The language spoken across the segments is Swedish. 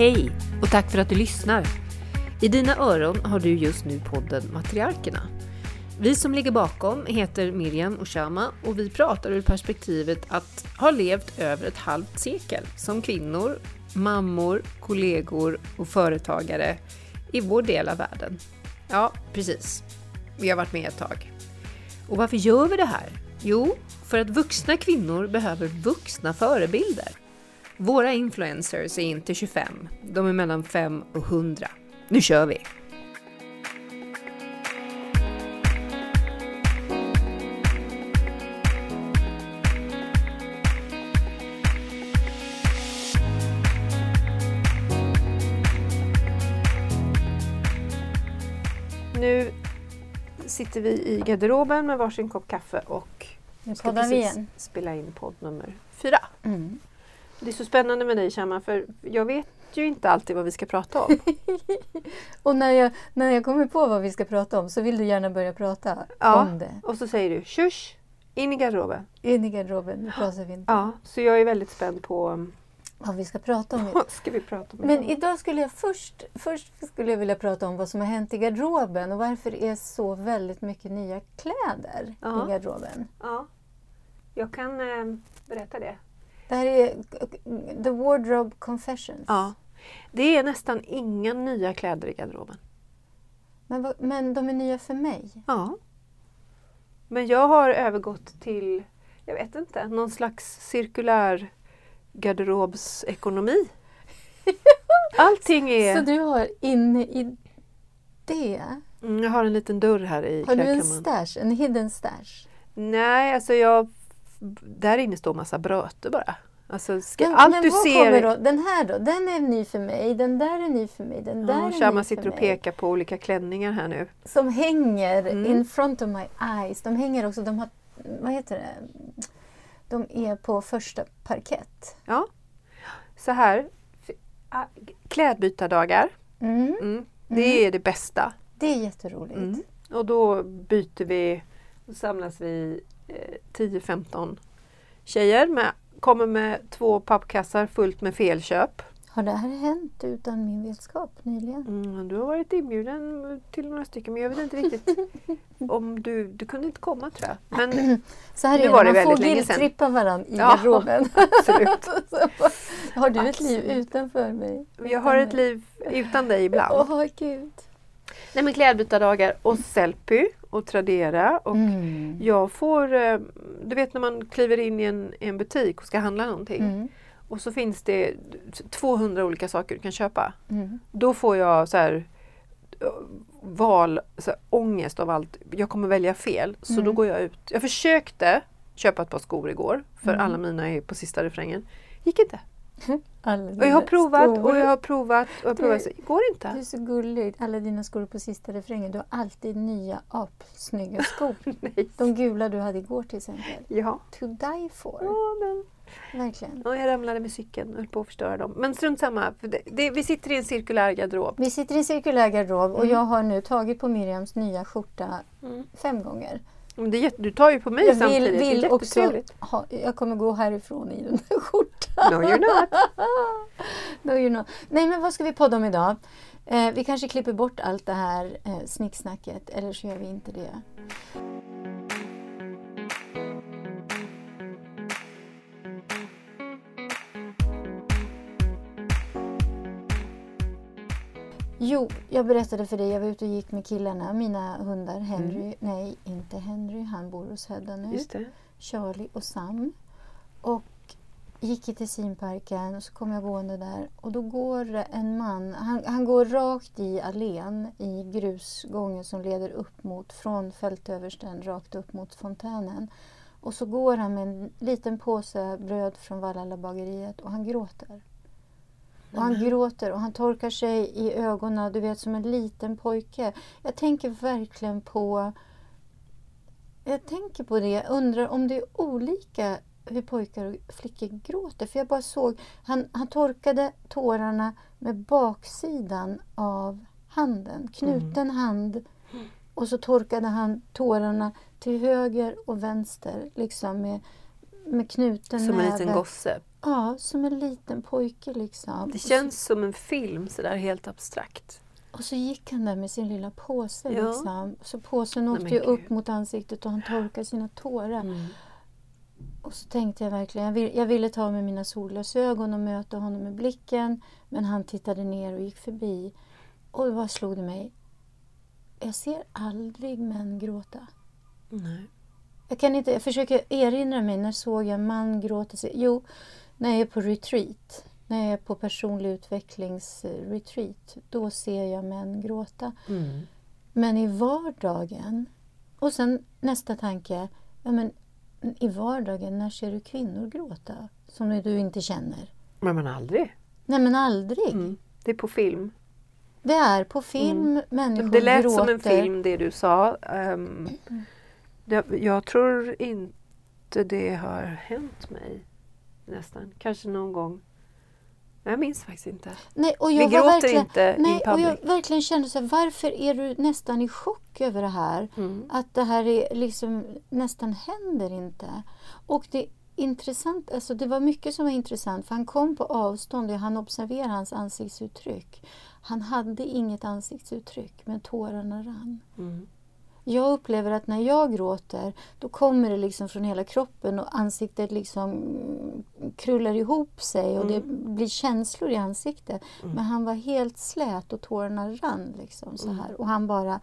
Hej och tack för att du lyssnar! I dina öron har du just nu podden Matriarkerna. Vi som ligger bakom heter Miriam och Shama och vi pratar ur perspektivet att ha levt över ett halvt sekel som kvinnor, mammor, kollegor och företagare i vår del av världen. Ja, precis. Vi har varit med ett tag. Och varför gör vi det här? Jo, för att vuxna kvinnor behöver vuxna förebilder. Våra influencers är inte 25, de är mellan 5 och 100. Nu kör vi! Nu sitter vi i garderoben med varsin kopp kaffe och Nu ska precis igen. spela in podd nummer fyra. Mm. Det är så spännande med dig Shama, för jag vet ju inte alltid vad vi ska prata om. Och när jag, när jag kommer på vad vi ska prata om så vill du gärna börja prata Ja. om det. Och så säger du tjus, in i garderoben. In i garderoben, nu pratar vi inte Ja, så jag är väldigt spänd på um, vad vi ska prata om. vad ska vi prata om. Men idag skulle jag först, först skulle jag vilja prata om vad som har hänt i garderoben och varför det är så väldigt mycket nya kläder Ja. i garderoben. Ja, jag kan eh, berätta det. Det här är The Wardrobe Confessions. Ja. Det är nästan inga nya kläder i garderoben. Men, men de är nya för mig. Ja. Men jag har övergått till, jag vet inte, någon slags cirkulär garderobsekonomi. Allting är... Så du har inne i det, Mm, jag har en liten dörr här i har du en stash, en hidden stash? Nej, alltså jag... Där inne står massa bröte bara. Alltså, ska, Men, allt men du ser... då? Den här då? Den är ny för mig, den där är ny för mig, den där Ja, är Shama ny sitter för och mig. pekar på olika klänningar här nu. Som hänger Mm. in front of my eyes. De hänger också, de har, vad heter det? De är på första parkett. Ja. Så här. Ah, Klädbytardagar. Mm. Mm. Det är det bästa. Det är jätteroligt. Mm. Och då byter vi, då samlas vi 10-15 tjejer med, kommer med två pappkassar fullt med felköp. Har det här hänt utan min vetskap nyligen? Mm, du har varit inbjuden till några stycken men jag vet inte riktigt om du, du kunde inte komma tror jag. Men Så här är det, var det man får guilt-trippa varandra i Ja, garderoben. absolut. har du ett liv Absolut. utanför mig? Jag har ett liv utan dig ibland. Åh, gud. Nej men klädbytardagar och Sellpy och Tradera och Mm. jag får, eh, du vet när man kliver in i en, en butik och ska handla någonting Mm. och så finns det 200 olika saker du kan köpa. Mm. Då får jag så här eh, val, så här, ångest av allt. Jag kommer välja fel så Mm. då går jag ut. Jag försökte köpa ett par skor igår för Mm. alla mina är på sista refrängen. Gick inte. Och jag har provat skor. och jag har provat och jag har Du- provat. Det går Du inte. är så gullig. Alla dina skor på sista refrängen. Du har alltid nya apsnygga skor. De gula du hade igår till exempel. Ja. To die for. Ja, men Verkligen. Ja, jag ramlade med cykeln och höll på att förstöra dem. Men strunt samma. Det, det, vi sitter i en cirkulär garderob. Vi sitter i en cirkulär garderob och Mm. jag har nu tagit på Miriams nya skjorta Mm. fem gånger. Det du tar ju på mig Jag samtidigt. vill, vill det är också ha, jag kommer gå härifrån i den här skjortan. No you're not. no, you're not. Nej men vad ska vi podda om idag? Eh, vi kanske klipper bort allt det här eh, snicksnacket eller så gör vi inte det. Jo, jag berättade för dig, jag var ute och gick med killarna, mina hundar. Henry, nej inte Henry, han bor hos Hedda nu. Charlie och Sam. Och gick i Tessinparken och så kom jag gående där och då går en man, han, han går rakt i allén i grusgången som leder upp mot, från fältöversten rakt upp mot fontänen. Och så går han med en liten påse bröd från Vallala bageriet och han gråter. Och han gråter och han torkar sig i ögonen, du vet som en liten pojke. Jag tänker verkligen på jag tänker på det. Undrar om det är olika hur pojkar och flickor gråter. För jag bara såg, han, han torkade tårarna med baksidan av handen. Knuten hand. Och så torkade han tårarna till höger och vänster. Liksom med, med knuten Som en näve. liten gosse. Ja, som en liten pojke liksom. Det Och så- känns som en film sådär helt abstrakt. Och så gick han där med sin lilla påse. Ja. Liksom. Så påsen åkte ju gud. upp mot ansiktet och han torkade sina tårar. Mm. Och så tänkte jag verkligen, jag, vill, jag ville ta med mina solglasögon och möta honom med blicken. Men han tittade ner och gick förbi. Och vad slog det mig? Jag ser aldrig män gråta. Nej. Jag, kan inte, jag försöker erinra mig, när såg jag en man gråta? sig? Jo, när jag är på retreat. När jag är på personlig utvecklingsretreat. Då ser jag män gråta. Mm. Men i vardagen, och sen nästa tanke, ja men i vardagen, när ser du kvinnor gråta? Som du inte känner? Men man aldrig. Nej men aldrig. Mm. Det är på film. Det är på film människor Det lät gråter. som en film det du sa. Ehm, det, jag tror inte det har hänt mig nästan. Kanske någon gång. Jag minns faktiskt inte. Nej, och Vi jag var gråter verkligen, inte nej, in och jag public. verkligen kände så här, varför är du nästan i chock över det här? Mm. Att det här är liksom nästan händer inte. Och det intressant, alltså det var mycket som var intressant för han kom på avstånd och han observerade hans ansiktsuttryck. Han hade inget ansiktsuttryck men tårarna rann. Mm. Jag upplever att när jag gråter då kommer det liksom från hela kroppen och ansiktet liksom mm, krullar ihop sig och det blir känslor i ansiktet. Men han var helt slät och tårarna rann liksom så här. Och han bara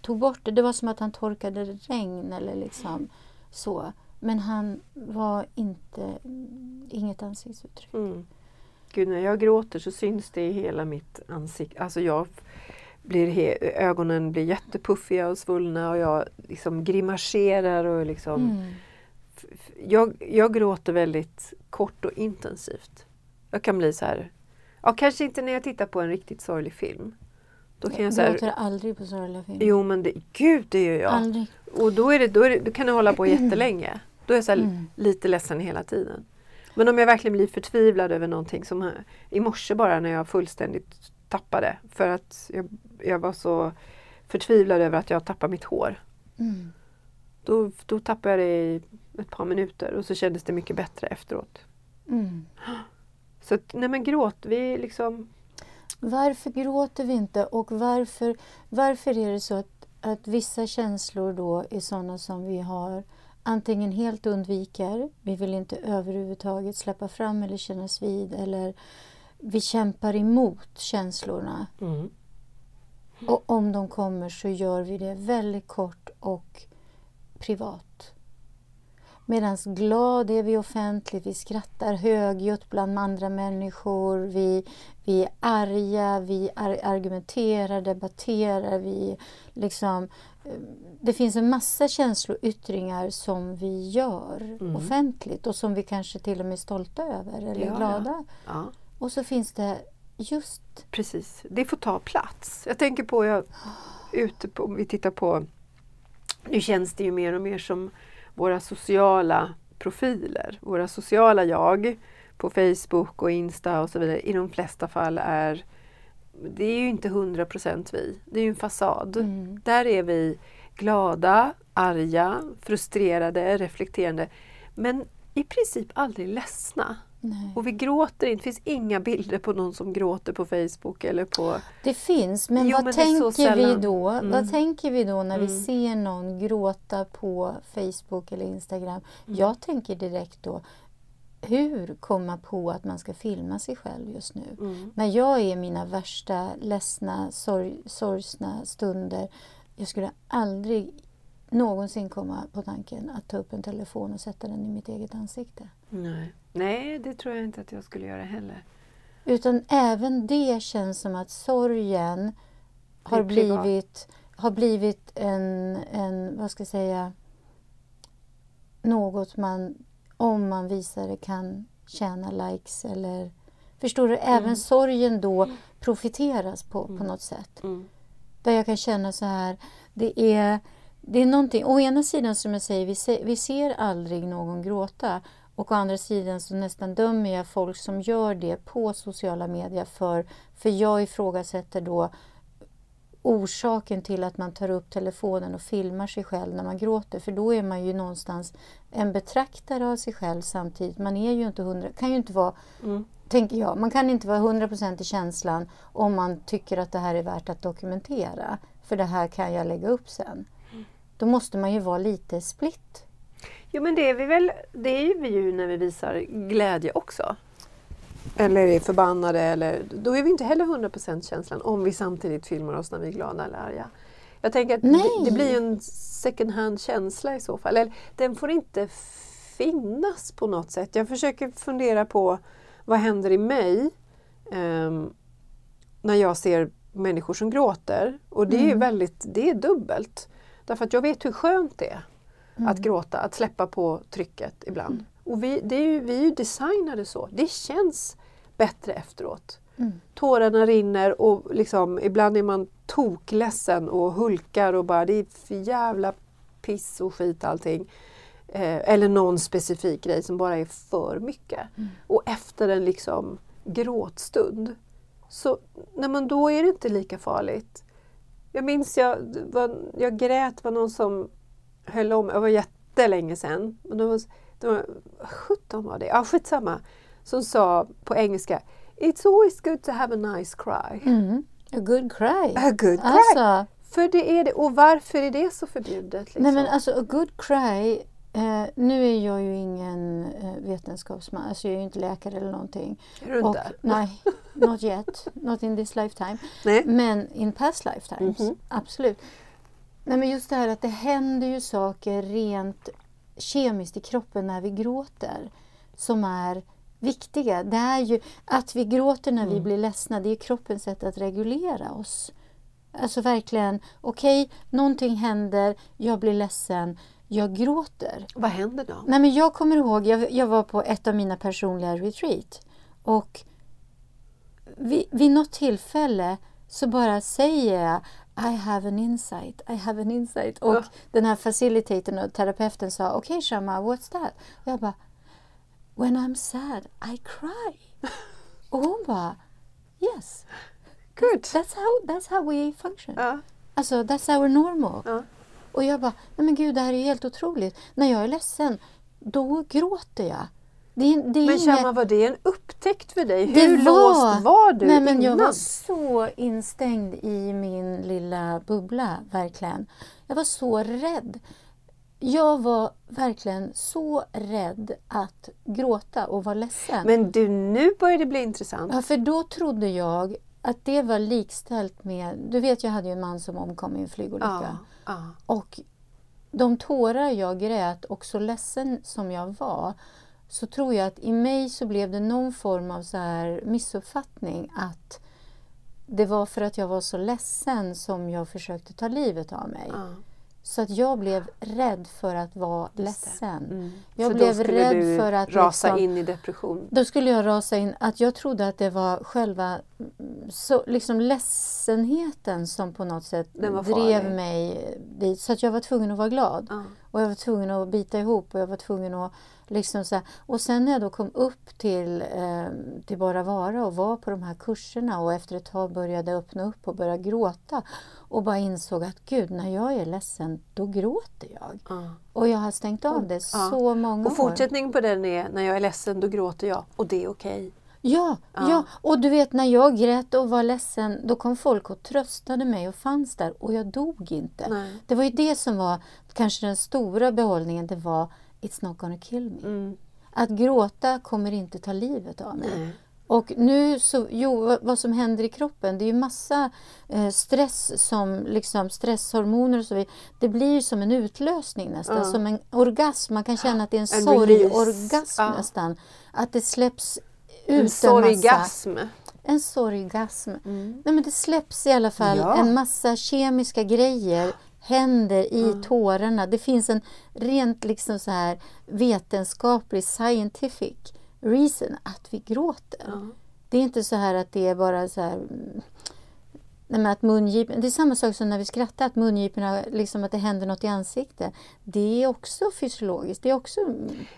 tog bort det. Det var som att han torkade regn eller liksom så. Men han var inte, mm, inget ansiktsuttryck. Mm. Gud, när jag gråter så syns det i hela mitt ansikte. Alltså jag blir ögonen blir jättepuffiga och svullna och jag liksom grimaserar och liksom Mm. jag, jag gråter väldigt kort och intensivt. Jag kan bli så här, ja kanske inte när jag tittar på en riktigt sorglig film. Då kan jag Jag så här, gråter aldrig på sorgliga filmer. jo men det, gud det gör jag. Aldrig. Och då, är det, då, är det, då kan det hålla på jättelänge. Då är jag så här, Mm. lite ledsen hela tiden. Men om jag verkligen blir förtvivlad över någonting som i morse bara när jag fullständigt tappade för att jag, jag var så förtvivlad över att jag tappade mitt hår. Mm. Då, då tappade jag det i ett par minuter och så kändes det mycket bättre efteråt. Mm. Så att, nej men gråt, vi liksom... Varför gråter vi inte och varför, varför är det så att, att vissa känslor då är sådana som vi har antingen helt undviker, vi vill inte överhuvudtaget släppa fram eller kännas vid eller vi kämpar emot känslorna Mm. Och om de kommer så gör vi det väldigt kort och privat. Medan glad är vi offentligt, vi skrattar högljutt bland andra människor, vi, vi är arga, vi ar argumenterar, debatterar, vi liksom... eh, Det finns en massa känsloyttringar som vi gör Mm. offentligt och som vi kanske till och med är stolta över eller Ja, ja. glada. Ja, Och så finns det just... precis. Det får ta plats. Jag tänker på, jag, ute på, om vi tittar på, nu känns det ju mer och mer som våra sociala profiler, våra sociala jag på Facebook och Insta och så vidare i de flesta fall är det är ju inte 100% vi, det är ju en fasad. Mm. Där är vi glada, arga, frustrerade, reflekterande men i princip aldrig ledsna. Nej. Och vi gråter inte, det finns inga bilder på någon som gråter på Facebook eller på... Det finns, men Jo, vad men tänker vi då? Mm. Vad tänker vi då när vi Mm. ser någon gråta på Facebook eller Instagram? Mm. Jag tänker direkt då, hur komma på att man ska filma sig själv just nu? Mm. När jag är i mina värsta ledsna, sorg, sorgsna stunder, jag skulle aldrig någonsin komma på tanken att ta upp en telefon och sätta den i mitt eget ansikte. Nej. Nej, det tror jag inte att jag skulle göra heller. Utan även det känns som att sorgen har blivit, har blivit en, en, vad ska jag säga, något man, om man visar det, kan tjäna likes eller Förstår du? Även Mm. sorgen då profiteras på, på Mm. något sätt. Mm. Där jag kan känna så här, det är, det är någonting, å ena sidan som jag säger, vi, se, vi ser aldrig någon gråta. Och å andra sidan så nästan dömer jag folk som gör det på sociala medier för, för jag ifrågasätter då orsaken till att man tar upp telefonen och filmar sig själv när man gråter. För då är man ju någonstans en betraktare av sig själv samtidigt. Man är ju inte hundra, kan ju inte vara, Mm. tänker jag, man kan inte vara 100% i känslan om man tycker att det här är värt att dokumentera. För det här kan jag lägga upp sen. Då måste man ju vara lite split. Jo men det är vi väl, det är vi ju när vi visar glädje också. Eller är förbannade eller då är vi inte heller 100% känslan om vi samtidigt filmar oss när vi är glada eller arga. Jag tänker att det, det blir en second hand känsla i så fall. Eller, den får inte finnas på något sätt. Jag försöker fundera på vad händer i mig ehm, när jag ser människor som gråter. Och det är Mm. väldigt, det är dubbelt. Därför att jag vet hur skönt det är att gråta, att släppa på trycket ibland. Och vi, det är ju, vi är ju designade så. Det känns bättre efteråt. Mm. Tårarna rinner och liksom, ibland är man tokledsen och hulkar och bara det är för jävla piss och skit allting. Eh, eller någon specifik grej som bara är för mycket. Och efter en liksom gråtstund så man, då är det inte lika farligt. Jag minns jag, var, jag grät, det var någon som höll om, det var jättelänge sedan. Men det var, det var, 17 var det, ja skitsamma. Som sa på engelska It's always good to have a nice cry. Mm. A good cry. A good cry. Alltså, För det är det, och varför är det så förbjudet? Liksom? Nej men alltså a good cry. Eh, nu är jag ju ingen eh, vetenskapsman, alltså jag är ju inte läkare eller någonting. är du Och, inte? nej, not yet. Not in this lifetime. Nej. Men in past lifetimes, Mhm. absolut. Nej men just det här att det händer ju saker rent kemiskt i kroppen när vi gråter som är viktiga. Det är ju att vi gråter när vi Mm. blir ledsna, det är kroppens sätt att reglera oss. Alltså verkligen, okej, någonting händer, jag blir ledsen, jag gråter. Vad händer då? Nej, men jag kommer ihåg, jag, jag var på ett av mina personliga retreat och vid, vid något tillfälle så bara säger jag I have an insight, I have an insight. Och Ja. den här facilitatorn och terapeuten sa okej okay, Shama, what's that? Och jag bara When I'm sad, I cry. och hon bara Yes, Good! that's how, that's how we function. Ja, Alltså, that's our normal. ja. Och jag bara, nej men gud det här är helt otroligt. När jag är ledsen, då gråter jag. Det, det Men inget- Shamma, var det en upptäckt för dig? Hur var- låst var du Nej, men innan? Jag var så instängd i min lilla bubbla, verkligen. Jag var så rädd. Jag var verkligen så rädd att gråta och vara ledsen. Men du, nu börjar det bli intressant. Ja, för då trodde jag att det var likställt med... Du vet, jag hade ju en man som omkom i en flygolycka. Ja, ja. Och de tårar jag grät och så ledsen som jag var så tror jag att i mig så blev det någon form av så här missuppfattning att det var för att jag var så ledsen som jag försökte ta livet av mig. ja. Så att jag blev rädd för att vara ledsen. Mm. Jag för blev då skulle rädd du för att rasa liksom- in i depression. Då skulle jag rasa in att jag trodde att det var själva mm, så, liksom ledsenheten som på något sätt drev mig dit. Så att jag var tvungen att vara glad. Ja. Och jag var tvungen att bita ihop och jag var tvungen att liksom så här. Och sen när jag då kom upp till, eh, till Bara Vara och var på de här kurserna och efter ett tag började öppna upp och börja gråta och bara insåg att gud, när jag är ledsen, då gråter jag. Ja. Och jag har stängt av det Ja. så många Och år. fortsättningen på den är, när jag är ledsen då gråter jag. Och det är okej. Ja, Ja. ja, och du vet när jag grät och var ledsen, då kom folk och tröstade mig och fanns där och jag dog inte. Nej. Det var ju det som var kanske den stora behållningen, det var It's not gonna kill me. Mm. Att gråta kommer inte ta livet av mig. Nej. Och nu så, jo, vad- som händer i kroppen, det är ju massa eh, stress som liksom stresshormoner och så vidare. Det blir som en utlösning nästan, Ja. som en orgasm. Man kan känna att det är en, sorgorgasm. Ja. nästan. Att det släpps ut En en massa. sorgasm. En sorgasm. Mm. Nej, men det släpps i alla fall Ja. en massa kemiska grejer händer i tårarna. Det finns en rent liksom så här vetenskaplig, scientific reason att vi gråter. Ja. Det är inte så här att det är bara så här mm, Nej, att mungipen, det är samma sak som när vi skrattar, att mungiporna, liksom att det händer något i ansiktet. Det är också fysiologiskt, det är också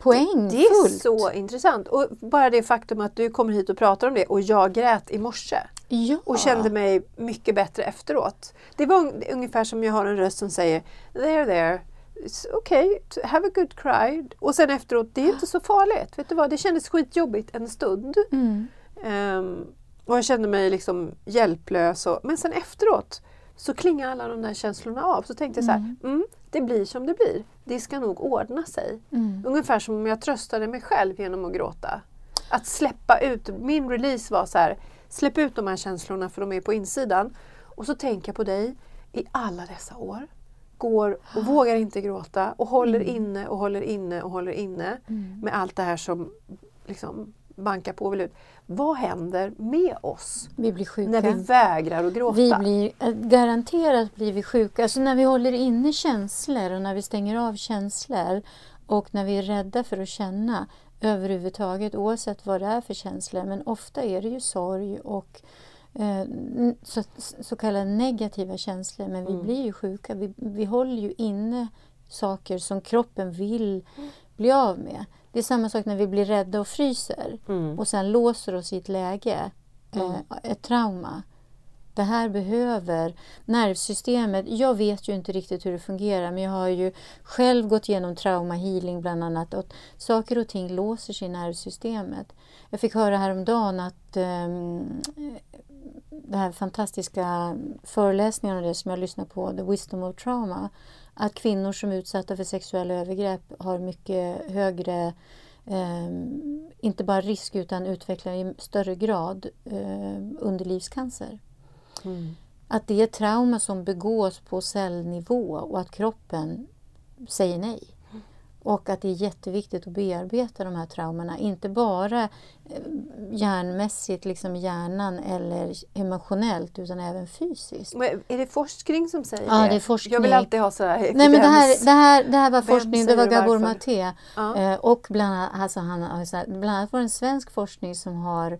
poängfullt. Det är så intressant. Och bara det faktum att du kommer hit och pratar om det och jag grät i morse. Ja. och kände mig mycket bättre efteråt. Det var un- ungefär som jag har en röst som säger There there, It's okay, have a good cry. Och sen efteråt, det är inte så farligt. Vet du vad? Det kändes skitjobbigt en stund. Mm. Ehm, och jag kände mig liksom hjälplös. Och, men sen efteråt så klingar alla de där känslorna av. Så tänkte jag så här, Mm. mm, det blir som det blir. Det ska nog ordna sig. Mm. Ungefär som om jag tröstade mig själv genom att gråta. Att släppa ut, min release var så här, släpp ut de här känslorna för de är på insidan. Och så tänker jag på dig i alla dessa år. Går och vågar inte gråta och håller inne och håller inne och håller inne Mm. med allt det här som liksom bankar på och vill ut. Vad händer med oss Vi blir sjuka. när vi vägrar att gråta? Vi blir, eh, garanterat blir vi sjuka. Alltså när vi håller inne känslor och när vi stänger av känslor och när vi är rädda för att känna överhuvudtaget oavsett vad det är för känslor. Men ofta är det ju sorg och eh, så, så kallade negativa känslor. Men vi Mm. blir ju sjuka. Vi, vi håller ju inne saker som kroppen vill bli av med. Det är samma sak när vi blir rädda och fryser Mm. och sen låser oss i ett läge, eh, Mm. ett trauma. Det här behöver nervsystemet. Jag vet ju inte riktigt hur det fungerar men jag har ju själv gått igenom traumahealing bland annat och saker och ting låser sig i nervsystemet. Jag fick höra häromdagen att um, det här fantastiska föreläsningen och det som jag lyssnar på, The Wisdom of Trauma, att kvinnor som är utsatta för sexuella övergrepp har mycket högre um, inte bara risk utan utvecklar i större grad eh, underlivscancer. Mm. Att det är trauma som begås på cellnivå och att kroppen säger nej. Och att det är jätteviktigt att bearbeta de här traumorna, inte bara eh, hjärnmässigt, liksom hjärnan eller emotionellt, utan även fysiskt. Men Är det forskning som säger Ja, det? det är forskning. Jag vill alltid ha sådär Nej men det här, det här, det här var Vem forskning, det var Gabor? Maté. Ja. Eh, och bland annat, alltså han, så bland annat var det en svensk forskning som har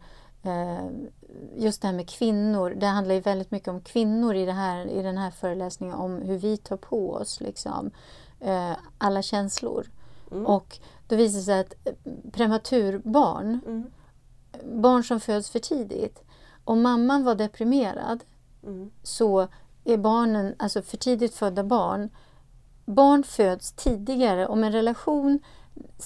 eh, just det här med kvinnor. Det handlar ju väldigt mycket om kvinnor i, det här, i den här föreläsningen om hur vi tar på oss liksom, eh, alla känslor. Mm. Och då visar det sig att eh, prematurbarn, Mm. barn som föds för tidigt, om mamman var deprimerad Mm. så är barnen, alltså för tidigt födda barn, barn föds tidigare om en relation,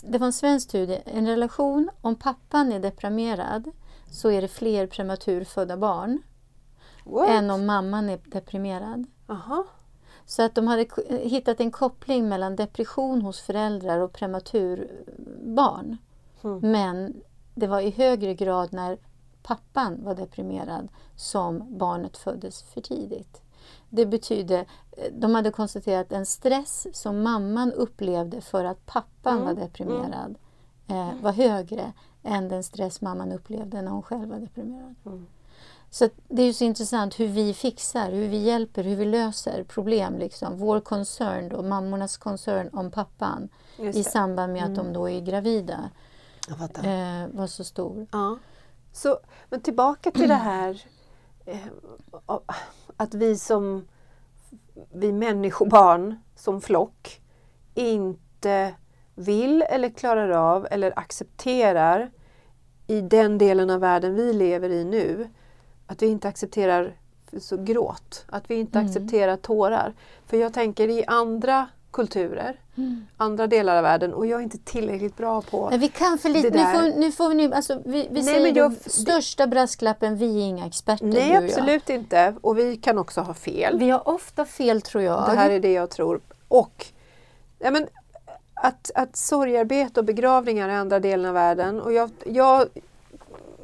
det var en svensk studie, en relation om pappan är deprimerad så är det fler prematurfödda barn What? än om mamman är deprimerad. Aha. Så att de hade hittat en koppling mellan depression hos föräldrar och prematurbarn. Mm. Men det var i högre grad när pappan var deprimerad som barnet föddes för tidigt. Det betyder, de hade konstaterat en stress som mamman upplevde för att pappan Mm, var deprimerad eh, var högre än den stress mamman upplevde när hon själv var deprimerad. Mm. Så att det är ju så intressant hur vi fixar, hur vi hjälper, hur vi löser problem. Liksom. Vår concern och mammornas concern om pappan i samband med att Mm. de då är gravida eh, var så stor. Ja. Så, men tillbaka till det här eh, att vi som vi människobarn som flock inte vill eller klarar av eller accepterar i den delen av världen vi lever i nu att vi inte accepterar så gråt, att vi inte Mm. accepterar tårar. För jag tänker i andra kulturer, andra delar av världen och jag är inte tillräckligt bra på Men vi kan för lite. Det Nu får, nu får vi nu, alltså, vi, vi Nej, jag- den största brasklappen, vi är inga experter Nej, jag. absolut inte. Och vi kan också ha fel. Vi har ofta fel tror jag. Det här är det jag tror. Och ja, men, att, att sorgarbete och begravningar i andra delen av världen. Och jag, jag,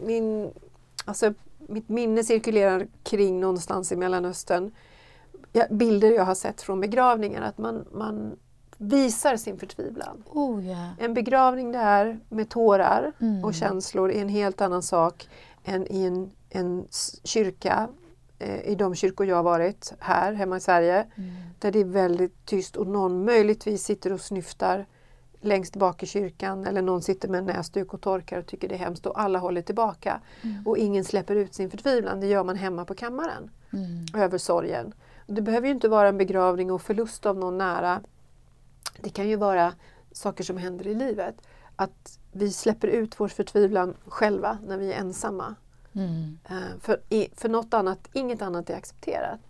min, alltså, mitt minne cirkulerar kring någonstans i Mellanöstern. Bilder jag har sett från begravningar. Att man, man visar sin förtvivlan. Oh, ja. En begravning där med tårar Mm. och känslor är en helt annan sak än i en, en kyrka, i de kyrkor jag har varit här hemma i Sverige, Mm. där det är väldigt tyst och någon möjligtvis sitter och snyftar längst bak i kyrkan eller någon sitter med en näsduk och torkar och tycker det är hemskt och alla håller tillbaka. Mm. Och ingen släpper ut sin förtvivlan, det gör man hemma på kammaren Mm. över sorgen. Det behöver ju inte vara en begravning och förlust av någon nära. Det kan ju vara saker som händer i livet. Att vi släpper ut vår förtvivlan själva när vi är ensamma. Mm. Eh, För, för något annat, inget annat är accepterat.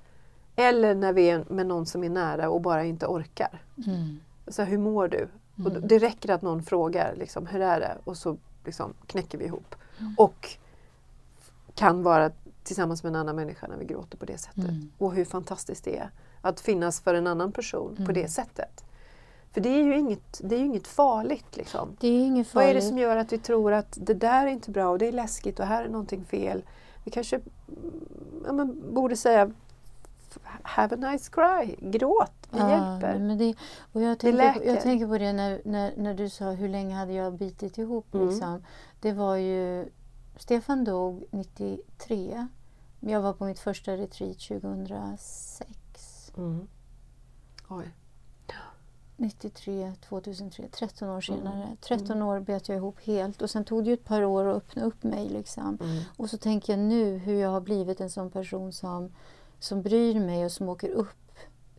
Eller när vi är med någon som är nära och bara inte orkar. Mm. Så här, hur mår du? Och det räcker att någon frågar liksom, hur är det? Och så liksom, knäcker vi ihop. Mm. Och kan vara tillsammans med en annan människa när vi gråter på det sättet. Mm. Och hur fantastiskt det är att finnas för en annan person på Mm. det sättet. För det är ju inget, det är inget farligt. Liksom. Det är inget Vad farligt. är det som gör att vi tror att det där är inte bra och det är läskigt och här är någonting fel? Vi kanske ja, men, borde säga Have a nice cry, gråt, vi Ja, hjälper. men det, och jag, tänker på, jag tänker på det när, när, när du sa hur länge hade jag bitit ihop. Mm. Liksom. Det var ju, Stefan dog 93. Jag var på mitt första retreat 2006. Mm. Oj. 93, 2003, 13 år Mm. senare. 13 år bet jag ihop helt och sen tog det ju ett par år att öppna upp mig. Liksom. Mm. Och så tänker jag nu hur jag har blivit en sån person som, som bryr mig och som åker upp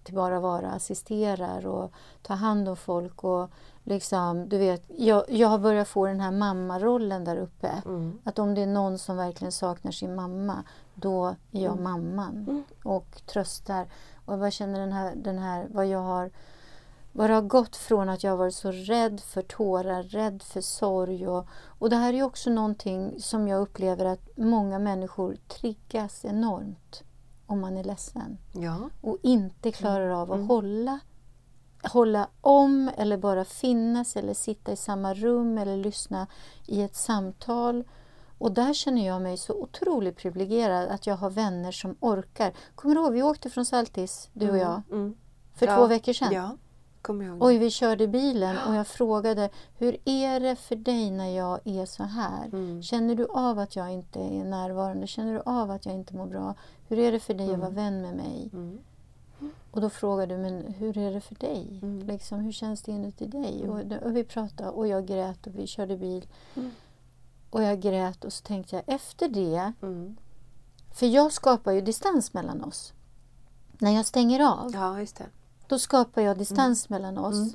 till bara vara, assisterar och tar hand om folk. Och liksom, du vet, jag, jag har börjat få den här mammarollen där uppe. Mm. Att om det är någon som verkligen saknar sin mamma, då är jag Mm. mamman Mm. och tröstar. Och jag bara känner den här, den här vad jag har vad det har gått från att jag har varit så rädd för tårar, rädd för sorg. Och, och det här är också någonting som jag upplever att många människor triggas enormt om man är ledsen Ja. och inte klarar av att Mm. hålla, hålla om eller bara finnas eller sitta i samma rum eller lyssna i ett samtal. Och där känner jag mig så otroligt privilegierad att jag har vänner som orkar. Kommer du ihåg, vi åkte från Saltis, du och jag, Mm. för Ja. två veckor sedan. Ja, kommer jag ihåg. Oj, vi körde bilen och jag frågade hur är det för dig när jag är så här? Mm. Känner du av att jag inte är närvarande? Känner du av att jag inte mår bra? Hur är det för dig att Mm. vara vän med mig? Mm. Och då frågade du, men hur är det för dig? Mm. Liksom, hur känns det inuti dig? Mm. Och, och vi pratade och jag grät och vi körde bil. Mm. Och jag grät och så tänkte jag efter det, Mm. för jag skapar ju distans mellan oss. När jag stänger av, Ja, just det. Då skapar jag distans mellan oss. Mm.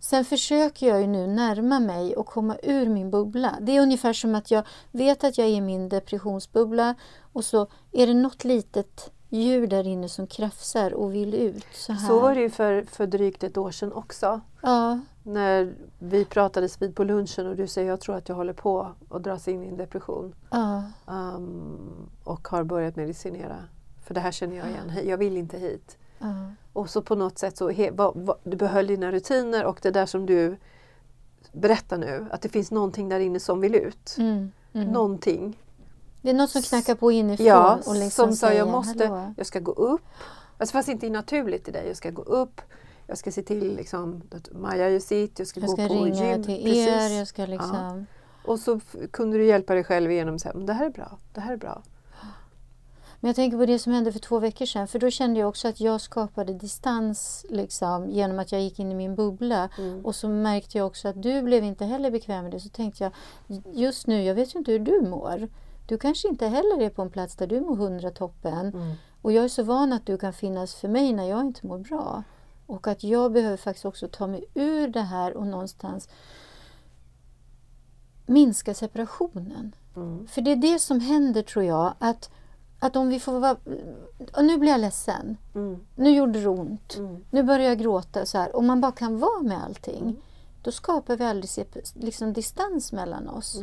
Sen försöker jag ju nu närma mig och komma ur min bubbla. Det är ungefär som att jag vet att jag är i min depressionsbubbla och så är det något litet djur där inne som krafsar och vill ut. Så, här. Så var det ju för, för drygt ett år sedan också. Ja, När vi pratades vid på lunchen och du säger jag tror att jag håller på att dras in i en depression. ja, Um, och har börjat medicinera. För det här känner jag igen. Jag vill inte hit. ja. Och så på något sätt så he, va, va, du behöll dina rutiner och det där som du berättar nu. Att det finns någonting där inne som vill ut. Mm, mm. Någonting. Det är något som knackar på inifrån Ja, och liksom som sa jag måste, hallå. jag ska gå upp. Alltså fast inte naturligt i dig. Jag ska gå upp. Jag ska se till liksom, att Maja gör sitt. Jag ska Jag gå ska på ringa gym. till Precis. er, jag ska liksom... Och så kunde du hjälpa dig själv igenom och säga, det här är bra, det här är bra. Men jag tänker på det som hände för två veckor sedan. För då kände jag också att jag skapade distans liksom, genom att jag gick in i min bubbla. Mm. Och så märkte jag också att du blev inte heller bekväm med det. Så tänkte jag, just nu, jag vet ju inte hur du mår. Du kanske inte heller är på en plats där du mår hundra toppen. Mm. Och jag är så van att du kan finnas för mig när jag inte mår bra. Och att jag behöver faktiskt också ta mig ur det här och någonstans minska separationen. Mm. För det är det som händer tror jag. Att, att om vi får vara... Nu blir jag ledsen. Mm. Nu gjorde det ont. Mm. Nu börjar jag gråta. Så här. Om man bara kan vara med allting. Mm. Då skapar vi aldrig liksom, distans mellan oss.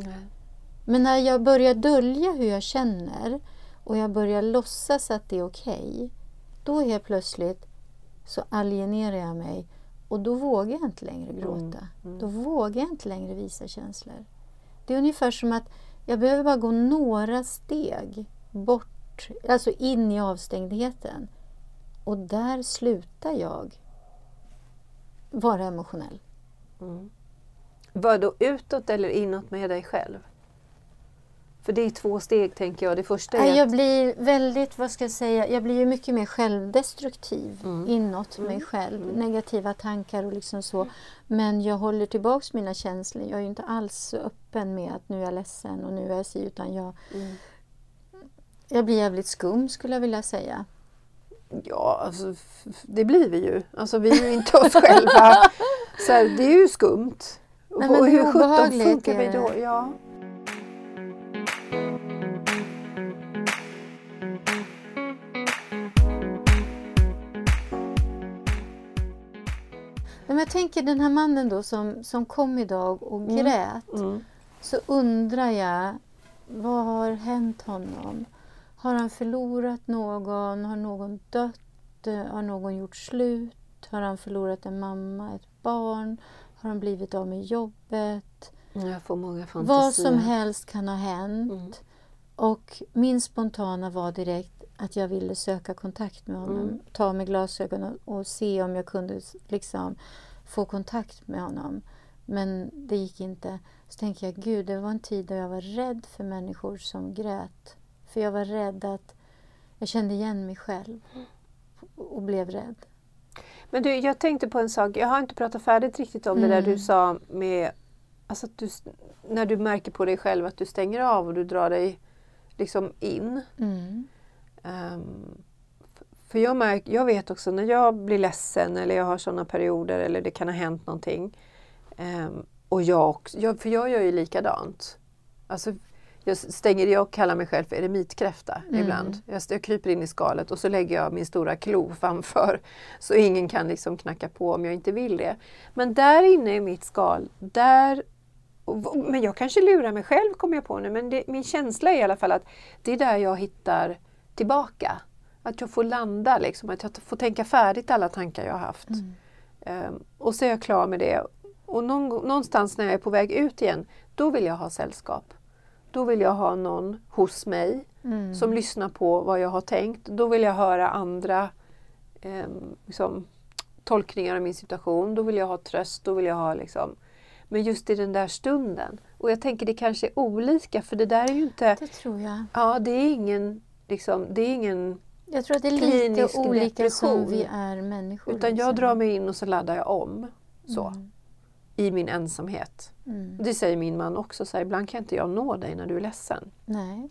Men när jag börjar dölja hur jag känner och jag börjar låtsas att det är okej. då helt plötsligt så alienerar jag mig och då vågar jag inte längre gråta. Mm. Då vågar jag inte längre visa känslor. Det är ungefär som att jag behöver bara gå några steg bort, alltså in i avstängdheten. Och där slutar jag vara emotionell. Mm. Var då utåt eller inåt med dig själv? För det är två steg tänker jag. Det första är jag att, blir väldigt, vad ska jag säga, jag blir ju mycket mer självdestruktiv Mm. inåt Mm. mig själv. Mm. Negativa tankar och liksom så. Men jag håller tillbaks mina känslor. Jag är ju inte alls öppen med att nu är jag ledsen och nu är jag si, utan jag, mm. Jag blir jävligt skum skulle jag vilja säga. Ja, alltså, det blir vi ju. Alltså, vi är ju inte oss själva. Så här, det är ju skumt. Nej, och hur sjutton funkar vi då? Ja. Men jag tänker den här mannen då som, som kom idag och mm. grät. Mm. Mm. Så undrar jag, vad har hänt honom? Har han förlorat någon? Har någon dött? Har någon gjort slut? Har han förlorat en mamma, ett barn? Har han blivit av med jobbet? Jag får många fantasier. Vad som helst kan ha hänt. Mm. Och min spontana var direkt att jag ville söka kontakt med honom. Mm. Ta med glasögon och, och se om jag kunde liksom få kontakt med honom. Men det gick inte. Så tänker jag, gud, det var en tid då jag var rädd för människor som grät. För jag var rädd att jag kände igen mig själv och blev rädd. Men du, jag tänkte på en sak. Jag har inte pratat färdigt riktigt om det där Mm. du sa med alltså du, när du märker på dig själv att du stänger av och du drar dig liksom in. Mm. F- för jag, märk, jag vet också när jag blir ledsen eller jag har sådana perioder eller det kan ha hänt någonting. ehm, och jag, också, jag, för jag gör ju likadant. Alltså, jag stänger, jag kallar mig själv för eremitkräfta Mm. ibland. Jag, jag kryper in i skalet och så lägger jag min stora klo framför så ingen kan liksom knacka på om jag inte vill det. Men där inne i mitt skal, där men jag kanske lurar mig själv kommer jag på nu, men det, min känsla är i alla fall att det är där jag hittar tillbaka. Att jag får landa, liksom, att jag får tänka färdigt alla tankar jag har haft. Mm. Ehm, och så är jag klar med det. Och någon, någonstans när jag är på väg ut igen, då vill jag ha sällskap. Då vill jag ha någon hos mig Mm. som lyssnar på vad jag har tänkt. Då vill jag höra andra ehm, liksom, tolkningar av min situation. Då vill jag ha tröst. Då vill jag ha liksom... Men just i den där stunden. Och jag tänker det kanske är olika för det där är ju inte... Det tror jag. Ja, det är ingen... Liksom, det är ingen Jag tror att det är lite olika som vi är människor. utan jag liksom. drar mig in och så laddar jag om. Så. Mm. I min ensamhet. Mm. Det säger min man också. Så här, ibland kan inte jag nå dig när du är ledsen. Nej.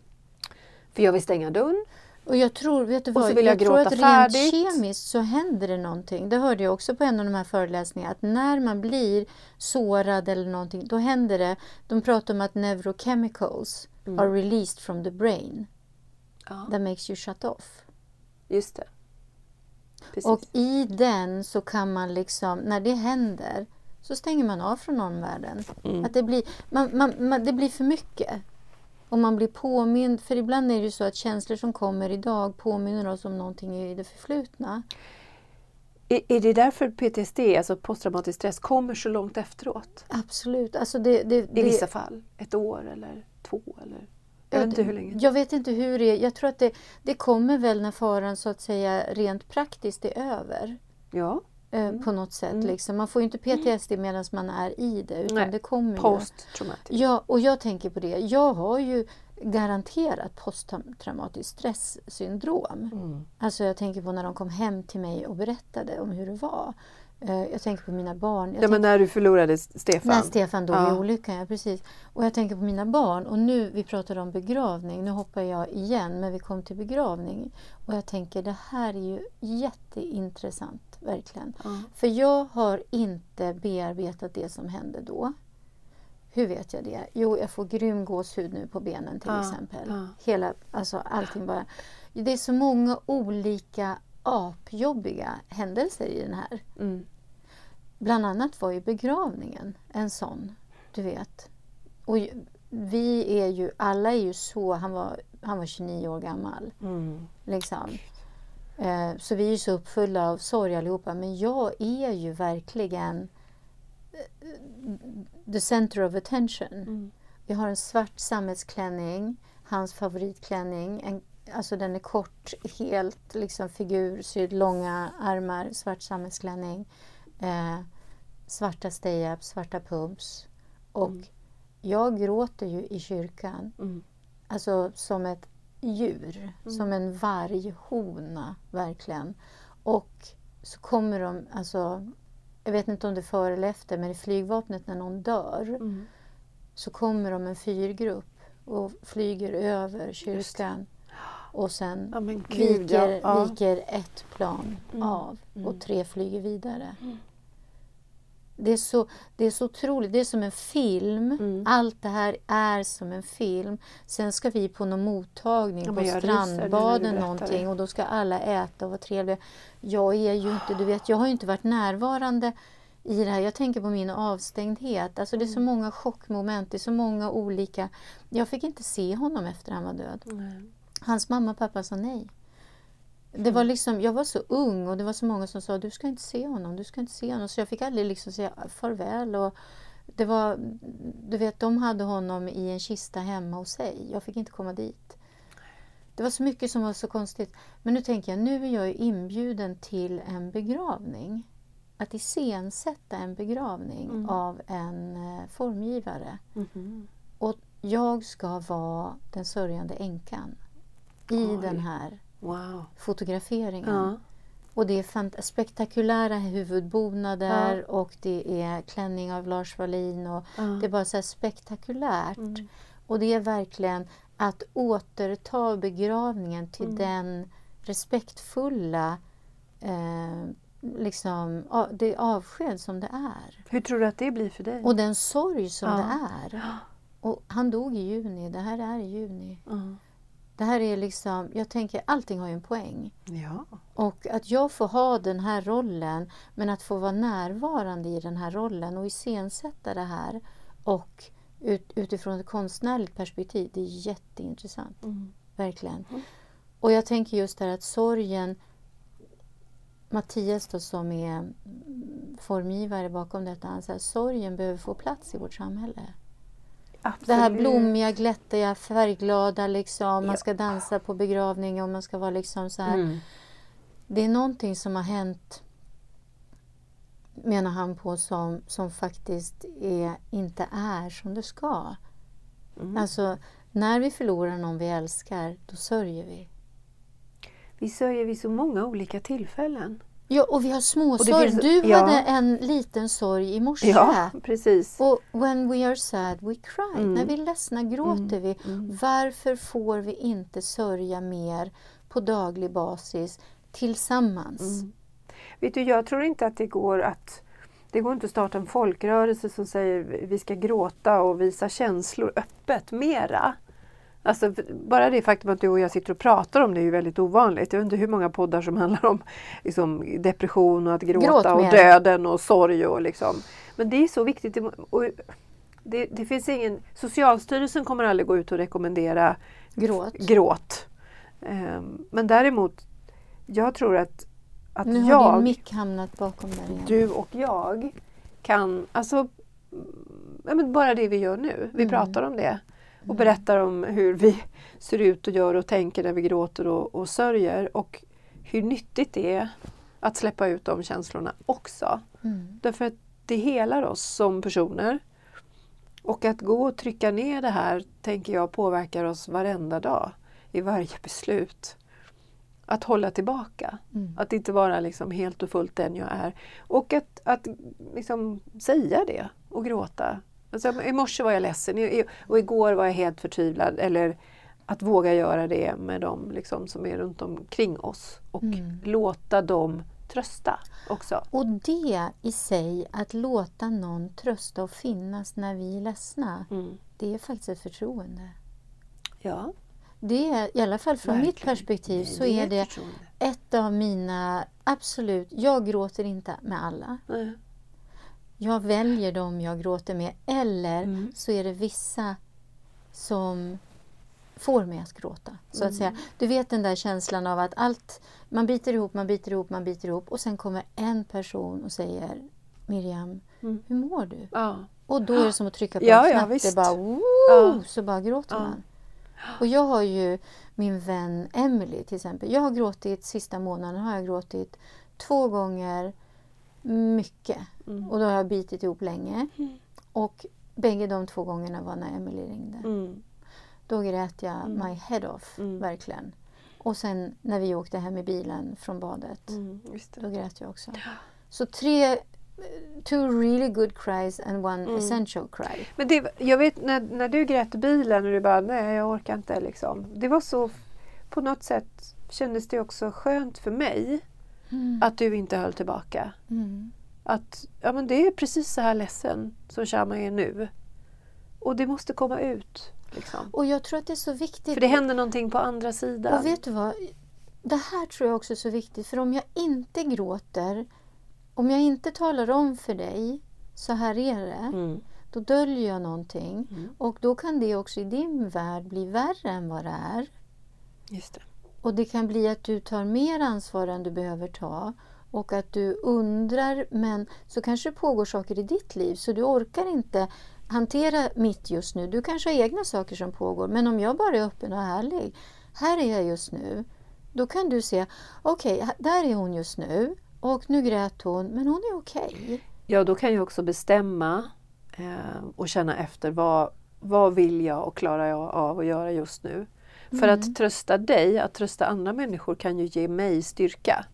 För jag vill stänga dörren. Och jag tror, vet du Och så vad, vill jag tror gråta att rent färdigt. kemiskt så händer det någonting. Det hörde jag också på en av de här föreläsningarna. Att när man blir sårad eller någonting, då händer det. De pratar om att neurochemicals Mm. are released from the brain. Ja, That makes you shut off. just det. Precis. Och i den så kan man liksom, när det händer, så stänger man av från omvärlden. Mm. Att det, blir, man, man, man, det blir för mycket. Och man blir påmind, för ibland är det ju så att känslor som kommer idag påminner oss om någonting i det förflutna. Är, är det därför PTSD, alltså posttraumatisk stress, kommer så långt efteråt? Absolut. Alltså det, det, I vissa fall. Ett år eller två eller... Jag vet inte hur länge. Jag vet inte hur det är. Jag tror att det, det kommer väl när faran så att säga rent praktiskt är över. Ja, eh, På något sätt. Mm. Liksom. Man får ju inte PTSD medan man är i det. Utan Nej. det kommer ju. posttraumatic. Ja, och jag tänker på det. Jag har ju garanterat posttraumatiskt stresssyndrom. Mm. Alltså jag tänker på när de kom hem till mig och berättade om hur det var. Eh, Jag tänker på mina barn. Jag Ja, tänker men när du förlorade Stefan. när Stefan dog Ja. i olyckan, ja precis. Och jag tänker på mina barn. Och nu, vi pratade om begravning. Nu hoppar jag igen, men vi kom till begravning. Och jag tänker, det här är ju jätteintressant, verkligen. Ja. För jag har inte bearbetat det som hände då. Hur vet jag det? Jo, jag får grym gåshud nu på benen till Ja, exempel. Hela, alltså allting bara. Det är så många olika apjobbiga händelser i den här. Mm. Bland annat var ju begravningen en sån, du vet. Och vi är ju, alla är ju så, han var, han var 29 år gammal. Mm. Liksom. Eh, så vi är ju så uppfulla av sorg allihopa. Men jag är ju verkligen eh, the center of attention. Mm. Jag har en svart sammetsklänning, hans favoritklänning. En, alltså den är kort, helt liksom figursydd, långa armar, svart sammetsklänning. Eh, svarta stay-ups, svarta pumps. Och Mm. jag gråter ju i kyrkan. Mm. Alltså som ett djur, som en varghona verkligen. Och så kommer de, alltså, jag vet inte om det är före eller efter, men i flygvapnet när någon dör Mm. så kommer de en fyrgrupp och flyger över kyrkan och sen Ja, gud, viker, ja. viker ett plan Mm. av Mm. och tre flyger vidare. Mm. Det är, så, det är så otroligt. Det är som en film. Mm. Allt det här är som en film. Sen ska vi på någon mottagning Ja, på strandbaden någonting och då ska alla äta och vara trevliga. Jag är ju inte, du vet, jag har ju inte varit närvarande. i det här. Jag tänker på min avstängdhet. Alltså det är så Mm. många chockmoment, det är så många olika... Jag fick inte se honom efter han var död. Nej. Hans mamma och pappa sa nej. Det var liksom, jag var så ung och det var så många som sa du ska inte se honom, du ska inte se honom. Så jag fick aldrig liksom säga farväl. Och det var, du vet, de hade honom i en kista hemma hos sig. Jag fick inte komma dit. Det var så mycket som var så konstigt. Men nu tänker jag, nu är jag ju inbjuden till en begravning. Att iscensätta en begravning Mm. av en eh, formgivare. Mhm. Och jag ska vara den sörjande änkan i Oj. den här Wow. fotograferingen. Ja. Och det är spektakulära huvudbonader och det är klänning av Lars Wallin och Ja. det är bara så spektakulärt. Mm. Och det är verkligen att återta begravningen till Mm. den respektfulla eh, liksom, det avsked som det är. Hur tror du att det blir för dig? Och den sorg som Ja. det är. Och han dog i juni, det här är i juni. Det här är liksom, jag tänker allting har ju en poäng. Ja. Och att jag får ha den här rollen men att få vara närvarande i den här rollen och iscensätta det här och ut, utifrån ett konstnärligt perspektiv, det är jätteintressant. Mm. Verkligen. Mm. Och jag tänker just det här att sorgen Mattias då som är formgivare bakom detta, han säger att sorgen behöver få plats i vårt samhälle. Absolut. Det här blommiga, glättiga, färgglada liksom. Man ska dansa på begravning och man ska vara liksom så här. Mm. Det är någonting som har hänt menar han på som, som faktiskt är, inte är som det ska. Mm. Alltså när vi förlorar någon vi älskar, då sörjer vi. Vi sörjer vid så många olika tillfällen. Ja, och vi har småsorg. finns- Du ja. hade en liten sorg i morse. Ja, precis. Och when we are sad we cry. Mm. När vi är ledsna gråter vi. Mm. Varför får vi inte sörja mer på daglig basis tillsammans? Mm. Vet du, jag tror inte att det går att det går inte att starta en folkrörelse som säger vi ska gråta och visa känslor öppet mera. Alltså, bara det faktum att du och jag sitter och pratar om det är ju väldigt ovanligt. Jag vet inte hur många poddar som handlar om liksom, depression och att gråta Gråt och döden och sorg. Och liksom. Men det är så viktigt. Det, det finns ingen, Socialstyrelsen kommer aldrig gå ut och rekommendera Gråt. gråt. Ehm, Men däremot, jag tror att, att Nu har jag, din mick hamnat bakom där igen. du och jag kan, alltså ja, bara det vi gör nu, vi Mm. pratar om det och berättar om hur vi ser ut och gör och tänker när vi gråter och, och sörjer och hur nyttigt det är att släppa ut de känslorna också. Mm. Därför att det helar oss som personer. Och att gå och trycka ner det här, tänker jag, påverkar oss varenda dag. I varje beslut. Att hålla tillbaka. Mm. Att inte vara liksom helt och fullt den jag är. Och att, att liksom säga det och gråta. Alltså, I morse var jag ledsen och igår var jag helt förtvivlad. Eller att våga göra det med dem liksom, som är runt omkring oss. Och Mm. låta dem trösta också. Och det i sig, att låta någon trösta och finnas när vi är ledsna, Mm. det är faktiskt ett förtroende. Ja, Det är, i alla fall från mitt Verkligen. perspektiv, så det är det ett av mina, absolut, jag gråter inte med alla. Nej. Jag väljer dem jag gråter med eller Mm. så är det vissa som får mig att gråta. Så att Mm. säga. Du vet den där känslan av att allt, man biter ihop, man biter ihop, man biter ihop och sen kommer en person och säger Miriam, Mm. hur mår du? Ja. Och då är det som att trycka på Ja, en ja, knapp. det visst. bara, woo, Ja. så bara gråter Ja. man. Och jag har ju min vän Emily till exempel. Jag har gråtit sista månaden har jag gråtit två gånger mycket. Mm. Och då har jag bitit ihop länge. Mm. Och bägge de två gångerna var när Emily ringde. Mm. Då grät jag Mm. my head off, Mm. verkligen. Och sen när vi åkte hem i bilen från badet, Mm. Då grät jag också. Så tre, two really good cries and one Mm. essential cry. Men det, jag vet när, när du grät i bilen och du bara nej jag orkar inte liksom. Det var så, på något sätt kändes det också skönt för mig Mm. att du inte höll tillbaka. Mm. Att ja, men det är precis så här ledsen som Shama är nu. Och det måste komma ut. Liksom. Och jag tror att det är så viktigt. För det händer någonting på andra sidan. Och vet du vad? Det här tror jag också är så viktigt. För om jag inte gråter om jag inte talar om för dig, så här är det, Mm. då döljer jag någonting. Mm. Och då kan det också i din värld bli värre än vad det är. Just det. Och det kan bli att du tar mer ansvar än du behöver ta. Och att du undrar, men så kanske det pågår saker i ditt liv så du orkar inte hantera mitt just nu. Du kanske har egna saker som pågår, men om jag bara är öppen och ärlig, här är jag just nu. Då kan du se, okej, okay, där är hon just nu och nu grät hon, men hon är okej. Ja, då kan jag också bestämma eh, och känna efter vad, vad vill jag och klarar jag av att göra just nu. För Mm. att trösta dig, att trösta andra människor kan ju ge mig styrka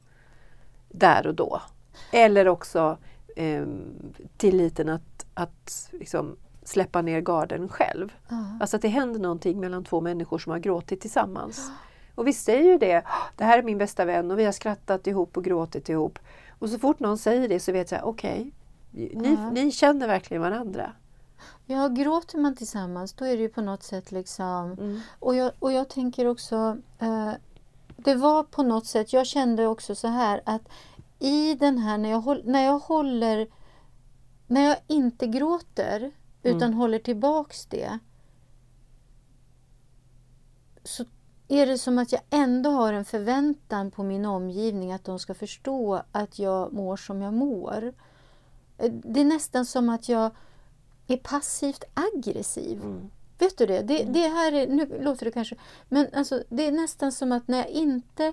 där och då. Eller också eh, tilliten att, att liksom släppa ner garden själv. Ja. Alltså att det händer någonting mellan två människor som har gråtit tillsammans. Och vi säger ju det, det här är min bästa vän och vi har skrattat ihop och gråtit ihop. Och så fort någon säger det så vet jag, okej, ni, Ja. ni känner verkligen varandra. Ja, gråter man tillsammans då är det ju på något sätt liksom Mm. Och jag, och jag tänker också, eh, det var på något sätt, jag kände också så här att i den här, när jag, håll, när jag håller, när jag inte gråter utan håller tillbaks det så är det som att jag ändå har en förväntan på min omgivning att de ska förstå att jag mår som jag mår. Eh, Det är nästan som att jag är passivt aggressiv. Mm. Vet du det? Det, det här är, nu låter det kanske, men alltså, det är nästan som att när jag inte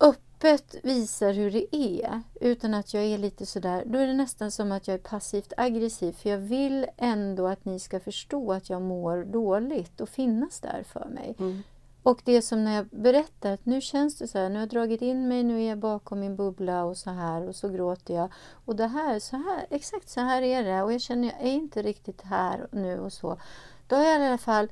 öppet visar hur det är, utan att jag är lite sådär, då är det nästan som att jag är passivt aggressiv, för jag vill ändå att ni ska förstå att jag mår dåligt och finnas där för mig. Mm. Och det som när jag berättar att nu känns det så här, nu har jag dragit in mig, nu är jag bakom min bubbla och så här och så gråter jag. Och det här, så här, exakt så här är det och jag känner jag är inte riktigt här nu och så. Då har jag i alla fall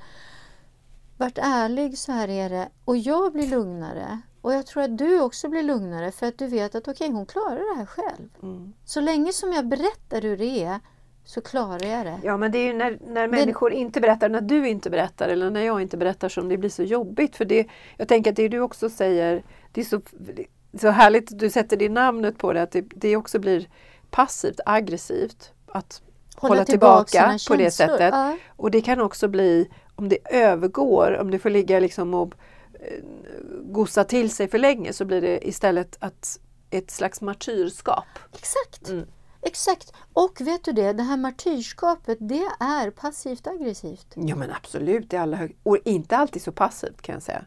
varit ärlig, så här är det. Och jag blir lugnare. Och jag tror att du också blir lugnare för att du vet att okej, hon klarar det här själv. Mm. Så länge som jag berättar hur det är så klarar jag det. Ja men det är ju när, när människor inte berättar, när du inte berättar eller när jag inte berättar som det blir så jobbigt. För det, jag tänker att det du också säger, det är så, så härligt du sätter det namnet på det, att det, det också blir passivt aggressivt. Att hålla, tillbaka, sina på det sättet. Ja. Och det kan också bli, om det övergår, om det får ligga liksom och eh, gossa till sig för länge så blir det istället att ett slags martyrskap. Exakt. Mm. Exakt. Och vet du det, det här martyrskapet det är passivt aggressivt. Ja men absolut, i alla hög... och inte alltid så passivt kan jag säga.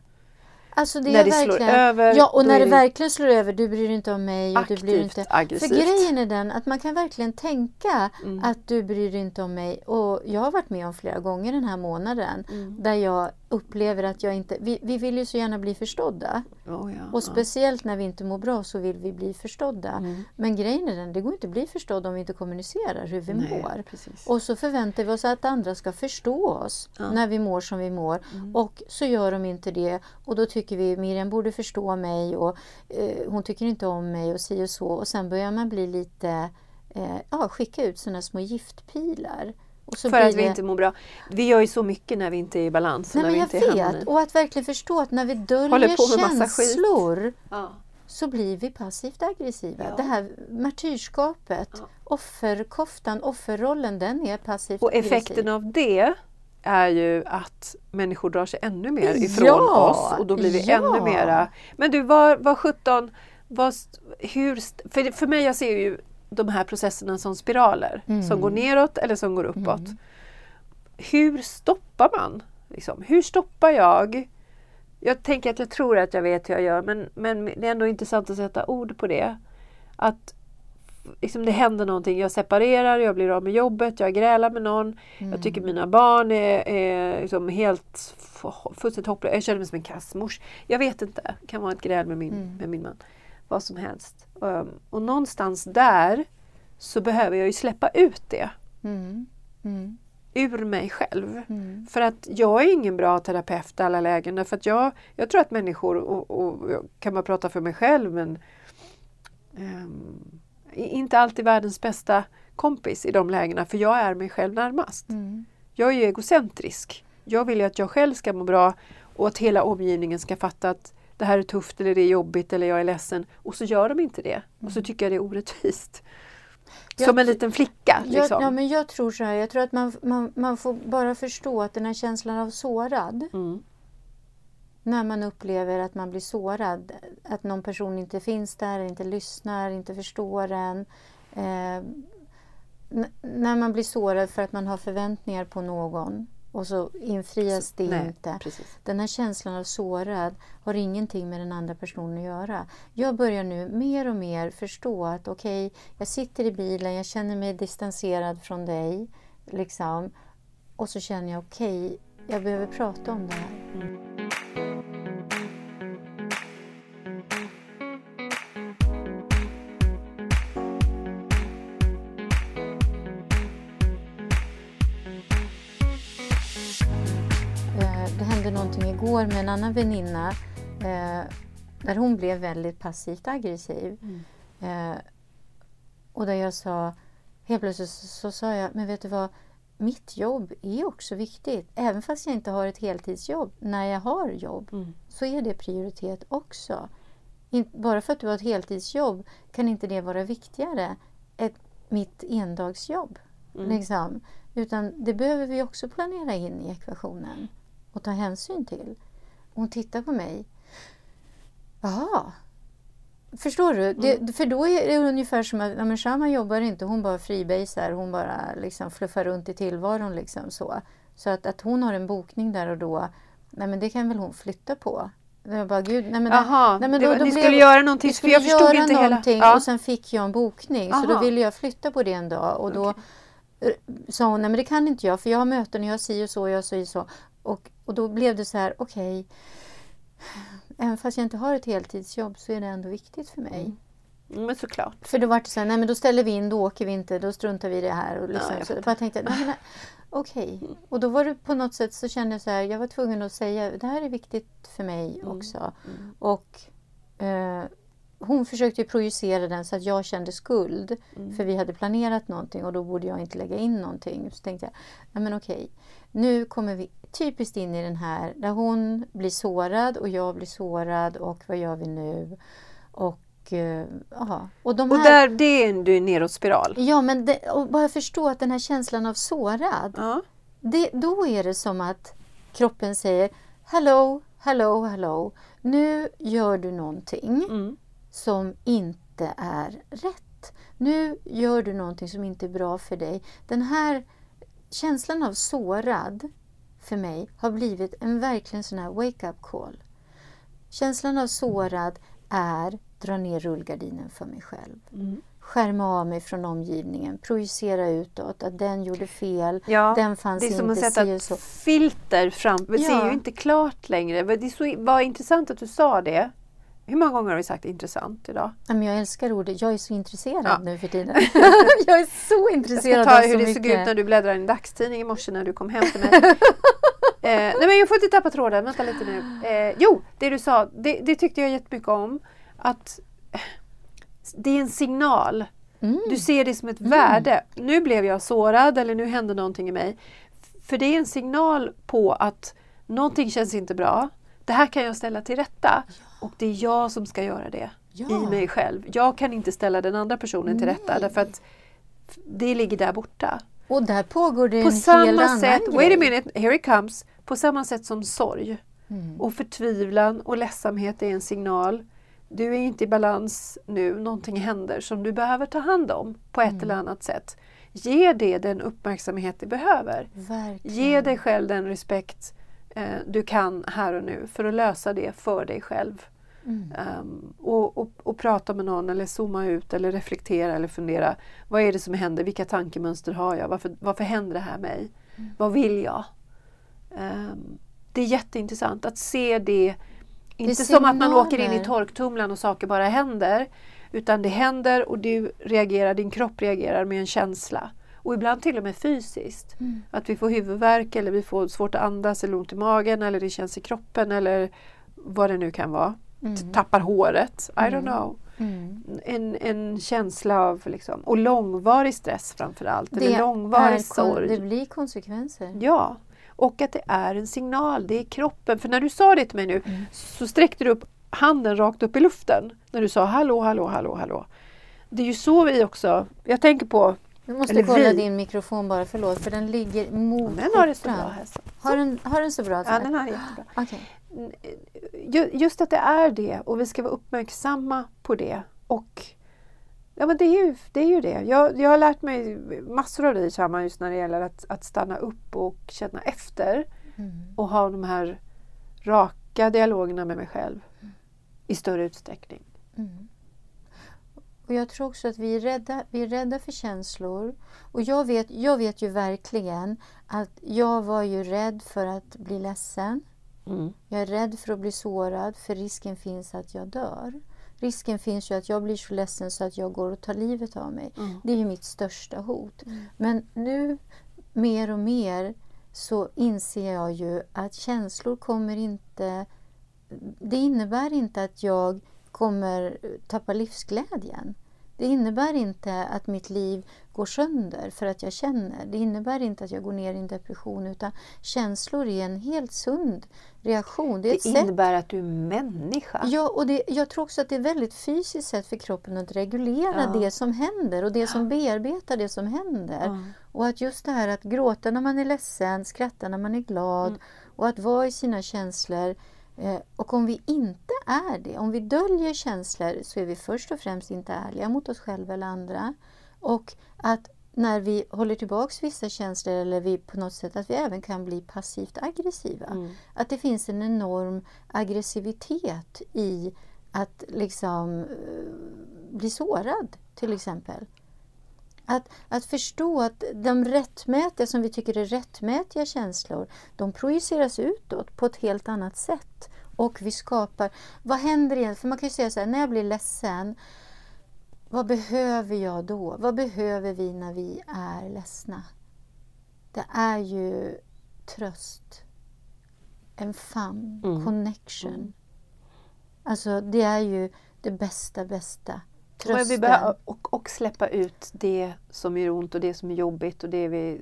Alltså det När är det slår verkligen, över, Ja, och när är det det verkligen slår över, du bryr dig inte om mig och du bryr Aktivt inte... aggressivt. För grejen är den att man kan verkligen tänka Mm. att du bryr dig inte om mig. Och jag har varit med om flera gånger den här månaden Mm. där jag upplever att jag inte... Vi, vi vill ju så gärna bli förstådda. Oh, ja, Och speciellt när vi inte mår bra så vill vi bli förstådda. Mm. Men grejen är den, det går inte att bli förstådd om vi inte kommunicerar hur vi Nej, mår. precis. Och så förväntar vi oss att andra ska förstå oss Ja. när vi mår som vi mår. Mm. Och så gör de inte det. Och då tycker vi Miriam borde förstå mig och eh, hon tycker inte om mig och si och så. Och sen börjar man bli lite, eh, ja skicka ut sådana små giftpilar. Och För att vi det- inte mår bra. Vi gör ju så mycket när vi inte är i balans. och Nej när men vi jag inte i vet. Och att verkligen förstå att när vi döljer känslor Ja. så blir vi passivt aggressiva. Ja. Det här martyrskapet, Ja. offerkoftan, offerrollen, den är passivt Och aggressiv. effekten av det är ju att människor drar sig ännu mer ifrån Ja, oss och då blir vi ännu mera... Men du, vad, vad 17, vad, hur, för, för mig, jag ser ju de här processerna som spiraler Mm. som går neråt eller som går uppåt. Hur stoppar man? Liksom? Hur stoppar jag? Jag tänker att jag tror att jag vet hur jag gör men, men det är ändå intressant att sätta ord på det. Att liksom, det händer någonting, jag separerar, jag blir av med jobbet, jag grälar med någon. Jag tycker mina barn är, är liksom helt fullständigt hopplösa. Jag känner mig som en kassmors. Jag vet inte, det kan vara ett gräl med min, Mm. med min man. Vad som helst. Um, och någonstans där så behöver jag ju släppa ut det Mm. Mm. ur mig själv. Mm. För att jag är ingen bra terapeut i alla lägen. Därför att jag, jag tror att människor, och, och jag kan bara prata för mig själv, men är inte alltid världens bästa kompis i de lägena. För jag är mig själv närmast. Mm. Jag är ju egocentrisk. Jag vill ju att jag själv ska må bra och att hela omgivningen ska fatta att det här är tufft eller det är jobbigt eller jag är ledsen och så gör de inte det. Och så Mm. tycker jag det är orättvist. Jag Som en liten flicka. Jag, Liksom. ja, men jag tror så här, jag tror att man, man, man får bara förstå att den här känslan av sårad, Mm. när man upplever att man blir sårad, att någon person inte finns där, inte lyssnar, inte förstår en. Eh, när man blir sårad för att man har förväntningar på någon och så infrias det Nej, inte. precis. Den här känslan av sårad har ingenting med den andra personen att göra. Jag börjar nu mer och mer förstå att okej, jag sitter i bilen, jag känner mig distanserad från dig. Liksom, och så känner jag okej, jag behöver prata om det här. Eh, hände någonting igår med en annan väninna eh, där hon blev väldigt passivt aggressiv. Eh, och där jag sa, helt plötsligt så, så sa jag, men vet du vad, mitt jobb är också viktigt. Även fast jag inte har ett heltidsjobb, när jag har jobb Mm. så är det prioritet också. In, bara för att du har ett heltidsjobb kan inte det vara viktigare än mitt endagsjobb. Mm. Liksom. Utan det behöver vi också planera in i ekvationen och ta hänsyn till. Och hon tittar på mig. Jaha. Förstår du? Det, för då är det ungefär som att ja, men Shama jobbar inte, hon bara freebasar, hon bara liksom fluffar runt i tillvaron. Liksom så så att, att hon har en bokning där och då, nej men det kan väl hon flytta på. Jag bara, Gud, nej men, Jaha, nej, men det då- var- då ni blev- skulle göra någonting för jag förstod göra inte hela... någonting Ja. och sen fick jag en bokning. Så då Aha. ville jag flytta på det en dag och då eh, sa hon, nej men det kan inte jag för jag har möten och jag si och så och jag säger så. Och, och då blev det så här, okej. Även fast jag inte har ett heltidsjobb så är det ändå viktigt för mig. Mm, Men såklart. För då var det så här, nej men då ställer vi in, då åker vi inte, då struntar vi i det här. Och liksom, Ja, jag så jag bara tänkte, nej, nej, okej. Och då var det på något sätt så kände jag så här, jag var tvungen att säga, det här är viktigt för mig Mm. också. Och eh, hon försökte projicera den så att jag kände skuld. Mm. För vi hade planerat någonting och då borde jag inte lägga in någonting. Så tänkte jag, nej men okej. Nu kommer vi typiskt in i den här där hon blir sårad och jag blir sårad och vad gör vi nu? Och, eh, ja. och de Och här... där, det är en du är neråt spiral. Ja, men det, och bara förstå att den här känslan av sårad, Ja. det, då är det som att kroppen säger Hello, hello, hello. Nu gör du någonting Mm. som inte är rätt. Nu gör du någonting som inte är bra för dig. Den här känslan av sårad för mig har blivit en verkligen sån här wake-up call. Känslan av sårad är dra ner rullgardinen för mig själv. Mm. Skärma av mig från omgivningen, projicera utåt att den gjorde fel, Ja, den fanns det är som inte, att sätta ett så. filter fram. Det ser Ja. ju inte klart längre. Det är så, var intressant att du sa det. Hur många gånger har vi sagt intressant idag? Men jag älskar ordet, jag är så intresserad Ja. nu för tiden. jag är så Jag ska intresserad ta av hur så det mycket. såg ut när du bläddrade i en dagstidning i morse när du kom hem till mig. eh, nej men jag får inte tappa tråden, vänta lite nu. Eh, jo, det du sa, det, det tyckte jag jättemycket om. Att eh, det är en signal. Mm. Du ser det som ett värde. Nu blev jag sårad eller nu hände någonting i mig. För det är en signal på att någonting känns inte bra. Det här kan jag ställa till rätta. Och det är jag som ska göra det Ja. i mig själv. Jag kan inte ställa den andra personen till rätta Nej. därför att det ligger där borta. Och där pågår det På en samma annan sätt, grej. wait a minute, here it comes. På samma sätt som sorg Mm. och förtvivlan och ledsamhet är en signal. Du är inte i balans nu, någonting händer som du behöver ta hand om på ett Mm. eller annat sätt. Ge det den uppmärksamhet det behöver. Verkligen. Ge dig själv den respekt eh, du kan här och nu för att lösa det för dig själv. Mm. Ehm, och, och, och prata med någon eller zooma ut eller reflektera eller fundera. Vad är det som händer? Vilka tankemönster har jag? Varför, varför händer det här mig? Mm. Vad vill jag? Ehm, det är jätteintressant att se det. Inte som att man åker in i torktumlaren och saker bara händer. Utan det händer och du reagerar, din kropp reagerar med en känsla. Och ibland till och med fysiskt. Mm. Att vi får huvudvärk eller vi får svårt att andas eller ont i magen eller det känns i kroppen eller vad det nu kan vara. Mm. Tappar håret, I don't Mm. know. Mm. En, en känsla av liksom, och långvarig stress framförallt. Det, eller långvarig är sorg. det blir konsekvenser. Ja, och att det är en signal, det är kroppen. För när du sa det till mig nu Mm. så sträckte du upp handen rakt upp i luften när du sa hallå, hallå, hallå, hallå. Det är ju så vi också, jag tänker på Du måste kolla vi. din mikrofon bara, förlåt, för den ligger mot den har det så bra här. Så. Har den, har den så bra? Ja, den har jättebra. Okej. Ju- Just att det är det och vi ska vara uppmärksamma på det. Och ja, men det, är ju, det är ju det. Jag, jag har lärt mig massor av dig Shama, just när det gäller att, att stanna upp och känna efter Mm. och ha de här raka dialogerna med mig själv i större utsträckning. Mm. Och jag tror också att vi är, rädda, vi är rädda för känslor. Och jag vet, jag vet ju verkligen att jag var ju rädd för att bli ledsen. Mm. Jag är rädd för att bli sårad för risken finns att jag dör. Risken finns ju att jag blir så ledsen så att jag går och tar livet av mig. Mm. Det är ju mitt största hot. Men nu mer och mer så inser jag ju att känslor kommer inte... Det innebär inte att jag kommer tappa livsglädjen. Det innebär inte att mitt liv går sönder för att jag känner. Det innebär inte att jag går ner i en depression utan känslor är en helt sund reaktion. Det Det sätt innebär att du är människa. Ja, och det, jag tror också att det är väldigt fysiskt sätt för kroppen att reglera Ja. det som händer och det som bearbetar det som händer. Ja. Och att just det här att gråta när man är ledsen, skratta när man är glad Mm. och att vara i sina känslor. Eh, och om vi inte är det, om vi döljer känslor så är vi först och främst inte ärliga mot oss själva eller andra. Och att när vi håller tillbaks vissa känslor eller vi på något sätt att vi även kan bli passivt aggressiva. Mm. Att det finns en enorm aggressivitet i att liksom eh, bli sårad till exempel. Att, att förstå att de rättmätiga, som vi tycker är rättmätiga känslor, de projiceras utåt på ett helt annat sätt. Och vi skapar, vad händer egentligen? För man kan ju säga så här, när jag blir ledsen, vad behöver jag då? Vad behöver vi när vi är ledsna? Det är ju tröst, en famn, Mm. connection. Mm. Alltså det är ju det bästa, bästa. Trösten. och, och släppa ut det som gör ont och det som är jobbigt och det vi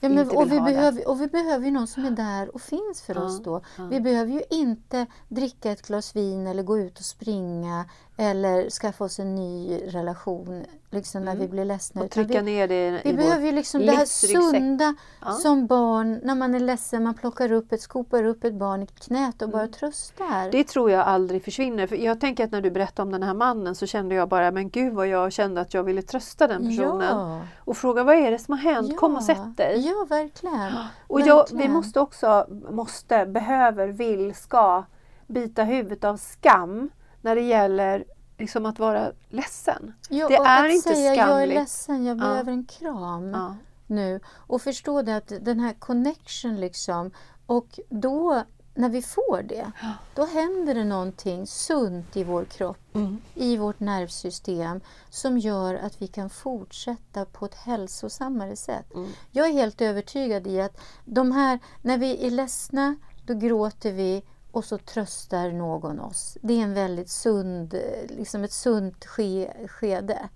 Ja, men, inte och, vill vi ha där. behöver, och vi behöver ju någon som är där och finns för Ja, oss då. ja. Vi behöver ju inte dricka ett glas vin eller gå ut och springa eller skaffa oss en ny relation liksom, när Mm. vi blir ledsna. Och trycka vi, ner det vi i behöver vår... ju liksom det här sunda Ja. som barn, när man är ledsen, man plockar upp ett, skopar upp ett barn i knät och bara Mm. tröstar. Det tror jag aldrig försvinner. För jag tänker att när du berättade om den här mannen så kände jag bara, men gud vad jag kände att jag ville trösta den personen. Ja, Och fråga vad är det som har hänt? ja, Kom och sätt dig. Ja, verkligen. Och jag, vi verkligen. måste också, måste, behöver, vill, ska bita huvudet av skam när det gäller liksom att vara ledsen. Ja, Det är att inte säga jag är skamligt. ledsen, jag Ja. behöver en kram. Nu och förstå det att den här connection liksom och då när vi får det då händer det någonting sunt i vår kropp, Mm. i vårt nervsystem som gör att vi kan fortsätta på ett hälsosammare sätt. Mm. Jag är helt övertygad i att de här, när vi är ledsna då gråter vi och så tröstar någon oss. Det är en väldigt sund, liksom ett sunt ske, skede.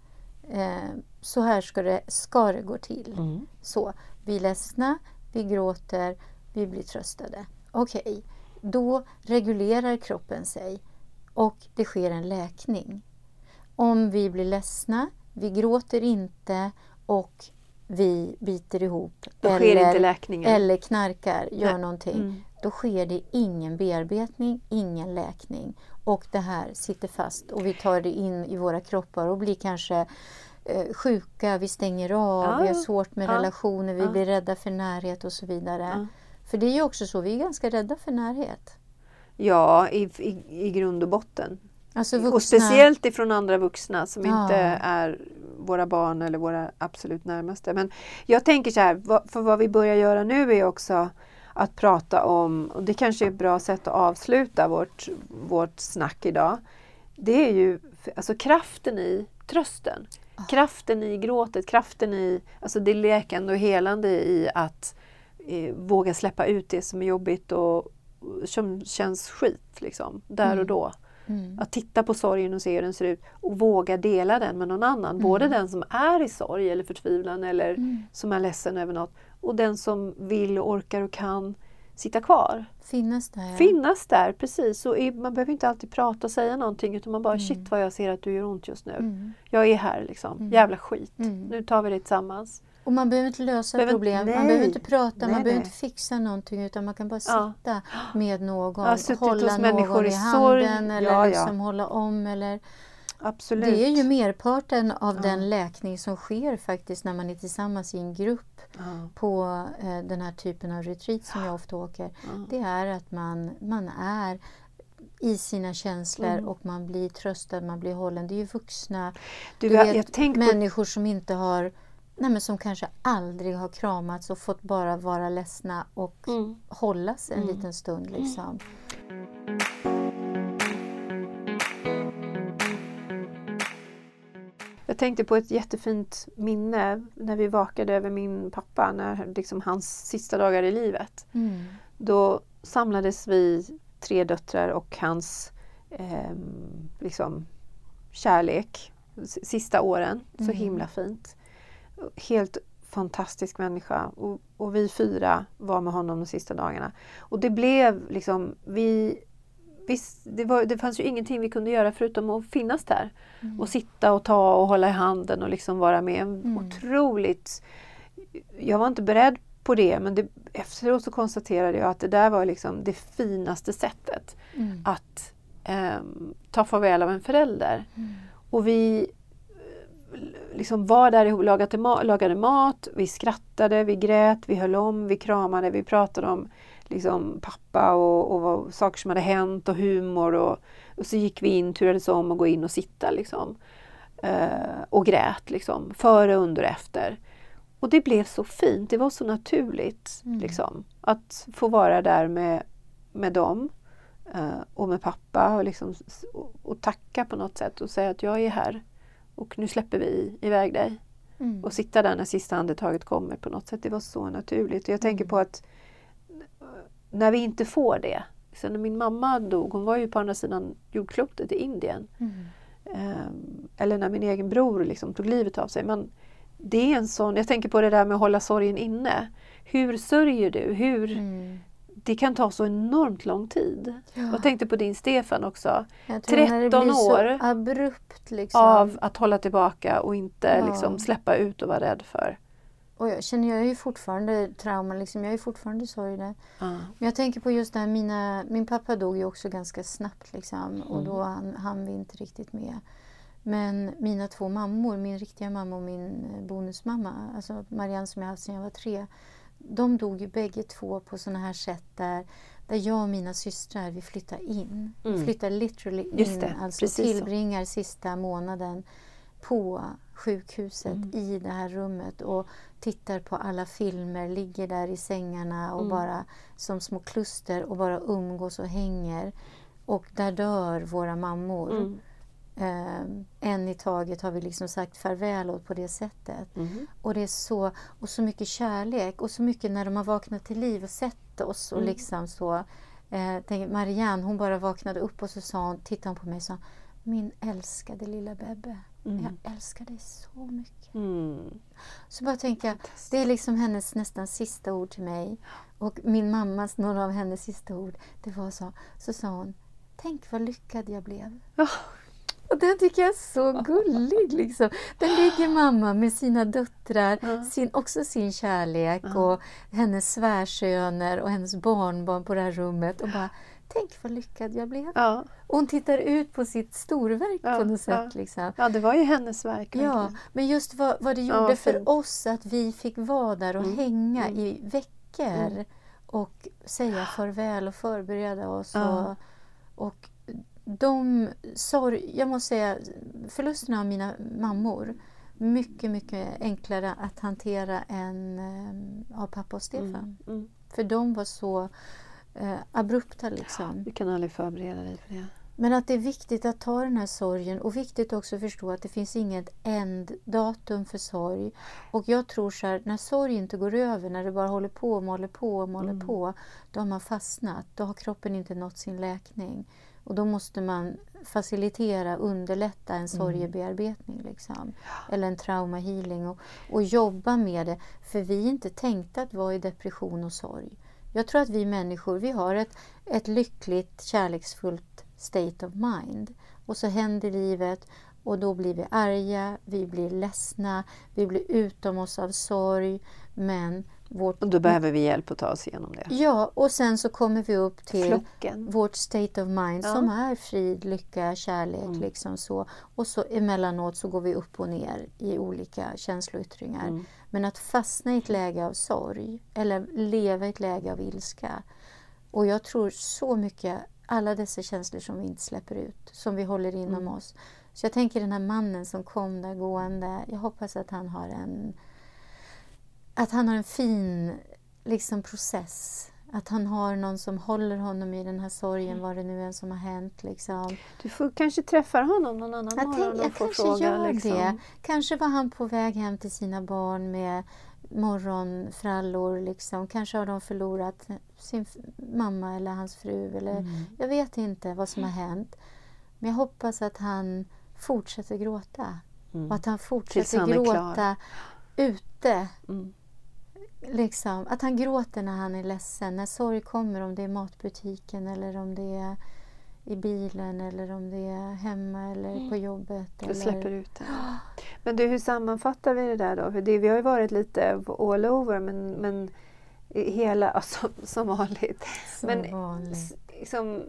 Eh, så här ska det, ska det gå till. Mm. Så, vi är ledsna, vi gråter, vi blir tröstade. Okej, då regulerar kroppen sig och det sker en läkning. Om vi blir ledsna, vi gråter inte och vi biter ihop läkningen. eller knarkar, gör Nej. någonting. Mm. Då sker det ingen bearbetning, ingen läkning. Och det här sitter fast och vi tar det in i våra kroppar och blir kanske eh, sjuka, vi stänger av, Ja, vi har svårt med Ja, relationer, vi ja. blir rädda för närhet och så vidare. För det är ju också så, vi är ganska rädda för närhet. Ja, i, i, i grund och botten. Alltså Och vuxna, speciellt ifrån andra vuxna som Ja. inte är våra barn eller våra absolut närmaste. Men jag tänker så här, för vad vi börjar göra nu är också att prata om, och det kanske är ett bra sätt att avsluta vårt, vårt snack idag. Det är ju alltså kraften i trösten. Ah. Kraften i gråtet, kraften i alltså det läkande och helande i att eh, våga släppa ut det som är jobbigt och och som känns skit liksom, där och Mm. då. Mm. Att titta på sorgen och se hur den ser ut och våga dela den med någon annan. Både den som är i sorg eller förtvivlan eller Mm. som är ledsen över något och den som vill och orkar och kan sitta kvar. Finnas där. Finnas där, precis. Och man behöver inte alltid prata och säga någonting utan man bara Mm. shit vad jag ser att du gör ont just nu. Mm. Jag är här liksom. Mm. Jävla skit. Mm. Nu tar vi det tillsammans. Och man behöver inte lösa Behöver- problem, nej. man behöver inte prata, Nej, man behöver nej. inte fixa någonting utan man kan bara Ja. sitta med någon, hålla någon i i handen eller Ja, ja. liksom hålla om. Eller, Absolut. det är ju merparten av Ja. den läkning som sker faktiskt när man är tillsammans i en grupp Ja, på eh, den här typen av retreat som jag ofta åker. ja. Det är att man, man är i sina känslor Mm. och man blir tröstad, man blir hållen. Det är ju vuxna Du, du vet, människor som inte har Nej, men som kanske aldrig har kramats och fått bara vara ledsna och Mm. hållas en Mm. liten stund. Liksom. Jag tänkte på ett jättefint minne när vi vakade över min pappa, när liksom hans sista dagar i livet. Mm. Då samlades vi tre döttrar och hans ehm, liksom, kärlek sista åren. Så Mm. himla fint. Helt fantastisk människa och, och vi fyra var med honom de sista dagarna. Och det blev liksom, vi Visst, det, var, det fanns ju ingenting vi kunde göra förutom att finnas där Mm. och sitta och ta och hålla i handen och liksom vara med. En Mm. Otroligt... Jag var inte beredd på det men det, efteråt så konstaterade jag att det där var liksom det finaste sättet Mm. att ehm, ta farväl av en förälder. Mm. Och vi eh, liksom var där ihop, lagade, ma- lagade mat, vi skrattade, vi grät, vi höll om, vi kramade, vi pratade om liksom, pappa och, och vad, saker som hade hänt och humor. Och, och så gick vi in, turades om att gå in och sitta liksom. Eh, och grät liksom, före, under och efter. Och det blev så fint, det var så naturligt Mm. liksom, att få vara där med, med dem eh, och med pappa och, liksom, och, och tacka på något sätt och säga att jag är här och nu släpper vi iväg dig. Mm. Och sitta där när sista andetaget kommer på något sätt. Det var så naturligt. Och jag tänker Mm. på att när vi inte får det. Så när min mamma dog, hon var ju på andra sidan jordklotet i Indien. Mm. Ehm, eller när min egen bror liksom tog livet av sig. Men det är en sån, jag tänker på det där med att hålla sorgen inne. Hur sörjer du? Hur, Mm. Det kan ta så enormt lång tid. Ja. Jag tänkte på din Stefan också. Jag tror när det 13 blir så år abrupt liksom. Av att hålla tillbaka och inte Ja. liksom släppa ut och vara rädd för. Och jag känner, jag är ju fortfarande trauma, liksom. jag är fortfarande sorg där. Ja. Men jag tänker på just det här, mina, min pappa dog ju också ganska snabbt liksom, och Mm. då hann, hann vi inte riktigt med. Men mina två mammor, min riktiga mamma och min eh, bonusmamma, alltså Marianne som jag haft sedan jag var tre, de dog ju bägge två på sådana här sätt där, där jag och mina systrar vi flyttar in. Vi Mm. flyttar literally in, det, alltså precis så. tillbringar sista månaden på sjukhuset Mm. i det här rummet och tittar på alla filmer, ligger där i sängarna och Mm. bara som små kluster och bara umgås och hänger. Och där dör våra mammor. Mm. Eh, en i taget har vi liksom sagt farväl åt på det sättet. Mm. Och det är så, och så mycket kärlek och så mycket när de har vaknat till liv och sett oss och Mm. liksom så. Eh, tänk, Marianne hon bara vaknade upp och så sa hon, tittade hon på mig och sa Min älskade lilla Bebbe, Mm. jag älskar dig så mycket. Mm. Så bara tänkte jag, det är liksom hennes nästan sista ord till mig. Och min mammas, några av hennes sista ord, det var så, så sa hon, tänk vad lyckad jag blev. Ja. Och den tycker jag är så gullig. Liksom. Där ligger mamma med sina döttrar, Ja. sin, också sin kärlek Ja. och hennes svärsöner och hennes barnbarn på det här rummet. Och bara, tänk vad lyckad jag blev. Ja. Och hon tittar ut på sitt storverk Ja, på något sätt. ja. Liksom. ja, det var ju hennes verk. Ja, men just vad, vad det gjorde för oss att vi fick vara där och Mm, hänga mm. i veckor Mm. och säga farväl och förbereda oss. Och, och de sorg, jag måste säga, förlusterna av mina mammor mycket, mycket enklare att hantera än eh, av pappa och Stefan. Mm. Mm. För de var så eh, abrupta liksom. Du kan aldrig förbereda dig för det. Men att det är viktigt att ta den här sorgen och viktigt också att förstå att det finns inget änddatum för sorg. Och jag tror så här, när sorg inte går över, när det bara håller på och håller på och håller Mm. på, då har man fastnat. Då har kroppen inte nått sin läkning. Och då måste man facilitera, underlätta en sorgebearbetning. Liksom. Eller en traumahealing och, och jobba med det. För vi är inte tänkta att vara i depression och sorg. Jag tror att vi människor, vi har ett, ett lyckligt, kärleksfullt state of mind. Och så händer livet och då blir vi arga, vi blir ledsna, vi blir utom oss av sorg. Men vårt... Och då behöver vi hjälp att ta oss igenom det. Ja, och sen så kommer vi upp till Flocken. vårt state of mind Ja. som är frid, lycka, kärlek. Mm. Liksom så. Och så emellanåt så går vi upp och ner i olika känsloyttringar. Mm. Men att fastna i ett läge av sorg eller leva i ett läge av ilska. Och jag tror så mycket, alla dessa känslor som vi inte släpper ut, som vi håller inom Mm. oss. Så jag tänker den här mannen som kom där gående, jag hoppas att han har en att han har en fin liksom, process. Att han har någon som håller honom i den här sorgen, Mm. vad det nu är som har hänt. Liksom. Du får kanske träffa honom någon annan Jag, morgon tänk, och jag få kanske fråga. gör liksom. det. Kanske var han på väg hem till sina barn med morgonfrallor. Liksom. Kanske har de förlorat sin mamma eller hans fru. Eller, Mm. Jag vet inte vad som har hänt. Men jag hoppas att han fortsätter gråta. Mm. Och att han fortsätter han klar. gråta ute. Mm. Liksom, att han gråter när han är ledsen, när sorg kommer, om det är matbutiken eller om det är i bilen eller om det är hemma eller på jobbet. Du Eller... släpper ut det. Men du, hur sammanfattar vi det där då? Det, vi har ju varit lite all over men, men hela, alltså, som vanligt. Som men vanligt. liksom,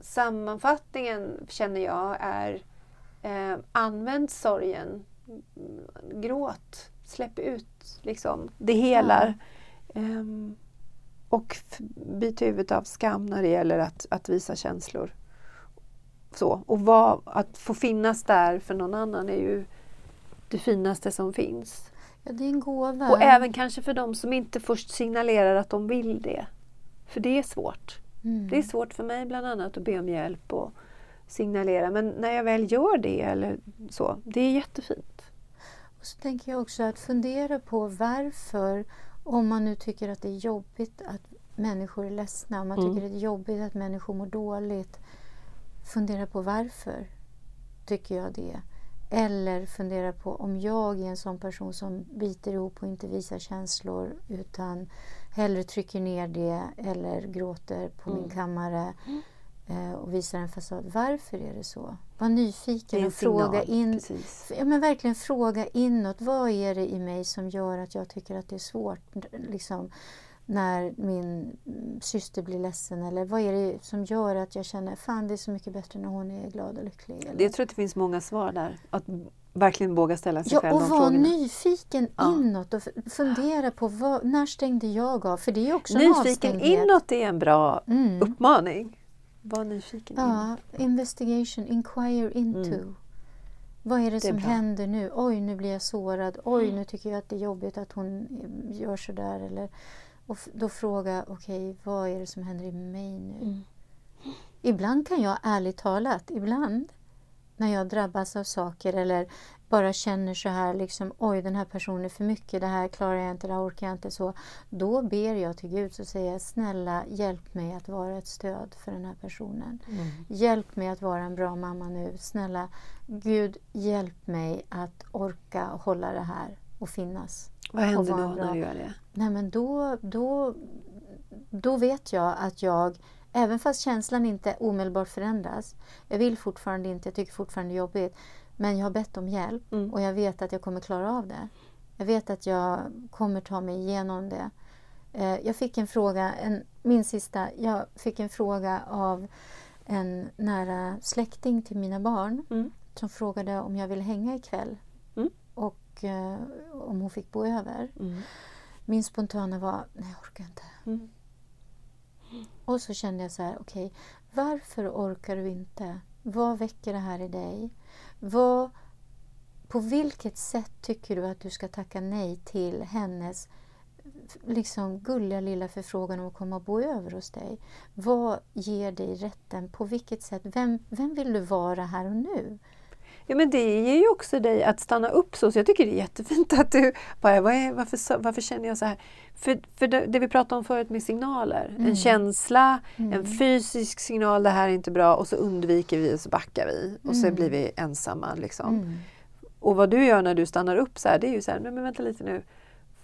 sammanfattningen känner jag är eh, använd sorgen, Mm, gråt, släpp ut liksom. Det helar. Ehm, och f- byt huvudet av skam när det gäller att, att visa känslor. Så. Och vad, att få finnas där för någon annan är ju det finaste som finns. Ja, det är en gåva. Och även kanske för de som inte först signalerar att de vill det. För det är svårt. Mm. Det är svårt för mig bland annat att be om hjälp och signalera. Men när jag väl gör det eller så, det är jättefint. Och så tänker jag också att fundera på varför, om man nu tycker att det är jobbigt att människor är ledsna, om man Mm. tycker det är jobbigt att människor mår dåligt, fundera på varför tycker jag det? Eller fundera på om jag är en sån person som biter ihop och inte visar känslor utan hellre trycker ner det eller gråter på min Mm. kammare eh, och visar en fasad. Varför är det så? Var nyfiken och fråga in precis. Ja, men verkligen fråga inåt. Vad är det i mig som gör att jag tycker att det är svårt liksom, när min mm, syster blir ledsen? Eller vad är det som gör att jag känner fan det är så mycket bättre när hon är glad och lycklig? Eller? Jag tror att det finns många svar där. Att verkligen våga ställa sig Ja, själv och de vara frågorna. nyfiken Ja. inåt och fundera på vad, när stängde jag av? För det är också en Nyfiken inåt är en bra Mm. uppmaning. Var nyfiken Ja, investigation, inquire into. Mm. Vad är det, Det är som bra. händer nu? Oj, nu blir jag sårad. Oj, nu tycker jag att det är jobbigt att hon eh, gör så där. Eller, och då fråga, okej, vad är det som händer i mig nu? Mm. Ibland kan jag ärligt talat, ibland när jag drabbas av saker eller bara känner så här, liksom, oj den här personen är för mycket, det här klarar jag inte, det här orkar jag inte. så Då ber jag till Gud och säger, snälla hjälp mig att vara ett stöd för den här personen. Mm. Hjälp mig att vara en bra mamma nu. Snälla, Gud hjälp mig att orka hålla det här och finnas. Vad händer då bra. när du gör det? Nej men då, då, då vet jag att jag, även fast känslan inte omedelbart förändras, jag vill fortfarande inte, jag tycker fortfarande det är jobbigt, men jag har bett om hjälp Mm. och jag vet att jag kommer klara av det. Jag vet att jag kommer ta mig igenom det. Eh, Jag fick en fråga, en, min sista, jag fick en fråga av en nära släkting till mina barn Mm. som frågade om jag ville hänga ikväll. Och eh, om hon fick bo över. Mm. Min spontana var, nej jag orkar inte. Mm. Och så kände jag så här, okej, varför orkar du inte? Vad väcker det här i dig? Vad, på vilket sätt tycker du att du ska tacka nej till hennes liksom gulliga lilla förfrågan om att komma och bo över hos dig? Vad ger dig rätten? På vilket sätt? Vem, vem vill du vara här och nu? Ja, men det ger ju också dig att stanna upp så. Så jag tycker det är jättefint att du bara, vad är, varför, så- varför känner jag så här? För, för det, det vi pratade om förut med signaler. Mm. En känsla, Mm. en fysisk signal, det här är inte bra och så undviker vi och så backar vi. Och så Mm. blir vi ensamma. Liksom. Mm. Och vad du gör när du stannar upp så här, det är ju så här, men vänta lite nu.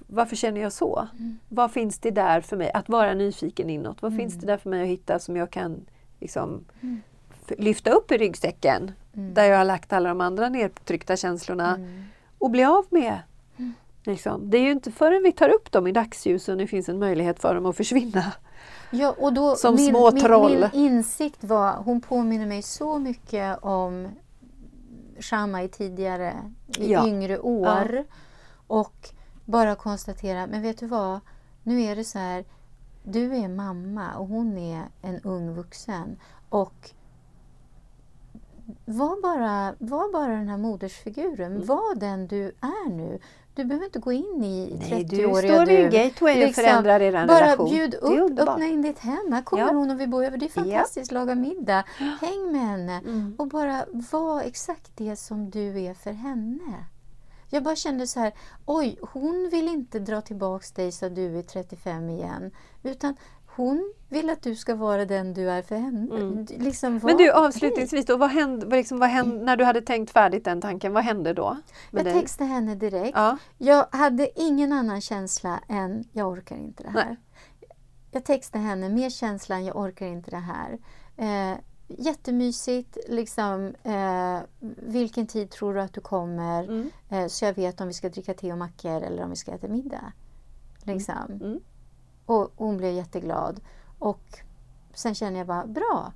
varför känner jag så? Mm. Vad finns det där för mig? Att vara nyfiken inåt. Vad finns Mm. det där för mig att hitta som jag kan liksom, lyfta upp i ryggsäcken? Mm. Där jag har lagt alla de andra nedtryckta känslorna Mm. och bli av med. Mm. Liksom. Det är ju inte förrän vi tar upp dem i dagsljus och det finns en möjlighet för dem att försvinna. Ja, och då, Som min, små min, troll. Min insikt var, hon påminner mig så mycket om Shama i tidigare, i Ja. yngre år. Och bara konstatera, men vet du vad? Nu är det så här, du är mamma och hon är en ung vuxen. Och var bara, var bara den här modersfiguren. Mm. Var den du är nu. Du behöver inte gå in i Nej, du 30-åriga står vid du. en gateway och Liksom, förändrar er Bara relation. bjud Det är upp, öppna in ditt hem. Här kommer Ja. hon och vi bor över. Det är fantastiskt, laga middag. Häng med henne. Mm. Och bara var exakt det som du är för henne. Jag bara kände så här, oj, hon vill inte dra tillbaks dig så att du är 35 igen. Utan hon vill att du ska vara den du är för henne. Mm. Liksom, Men du avslutningsvis, då, vad hände, liksom, vad hände, när du hade tänkt färdigt den tanken, vad hände då? Jag dig? textade henne direkt. Ja. Jag hade ingen annan känsla än jag orkar inte det här. Nej. Jag textade henne med känslan jag orkar inte det här. Eh, jättemysigt, liksom, eh, vilken tid tror du att du kommer? Mm. Eh, så jag vet om vi ska dricka te och mackor eller om vi ska äta middag. Liksom. Mm. Och hon blev jätteglad. Och sen känner jag bara, bra.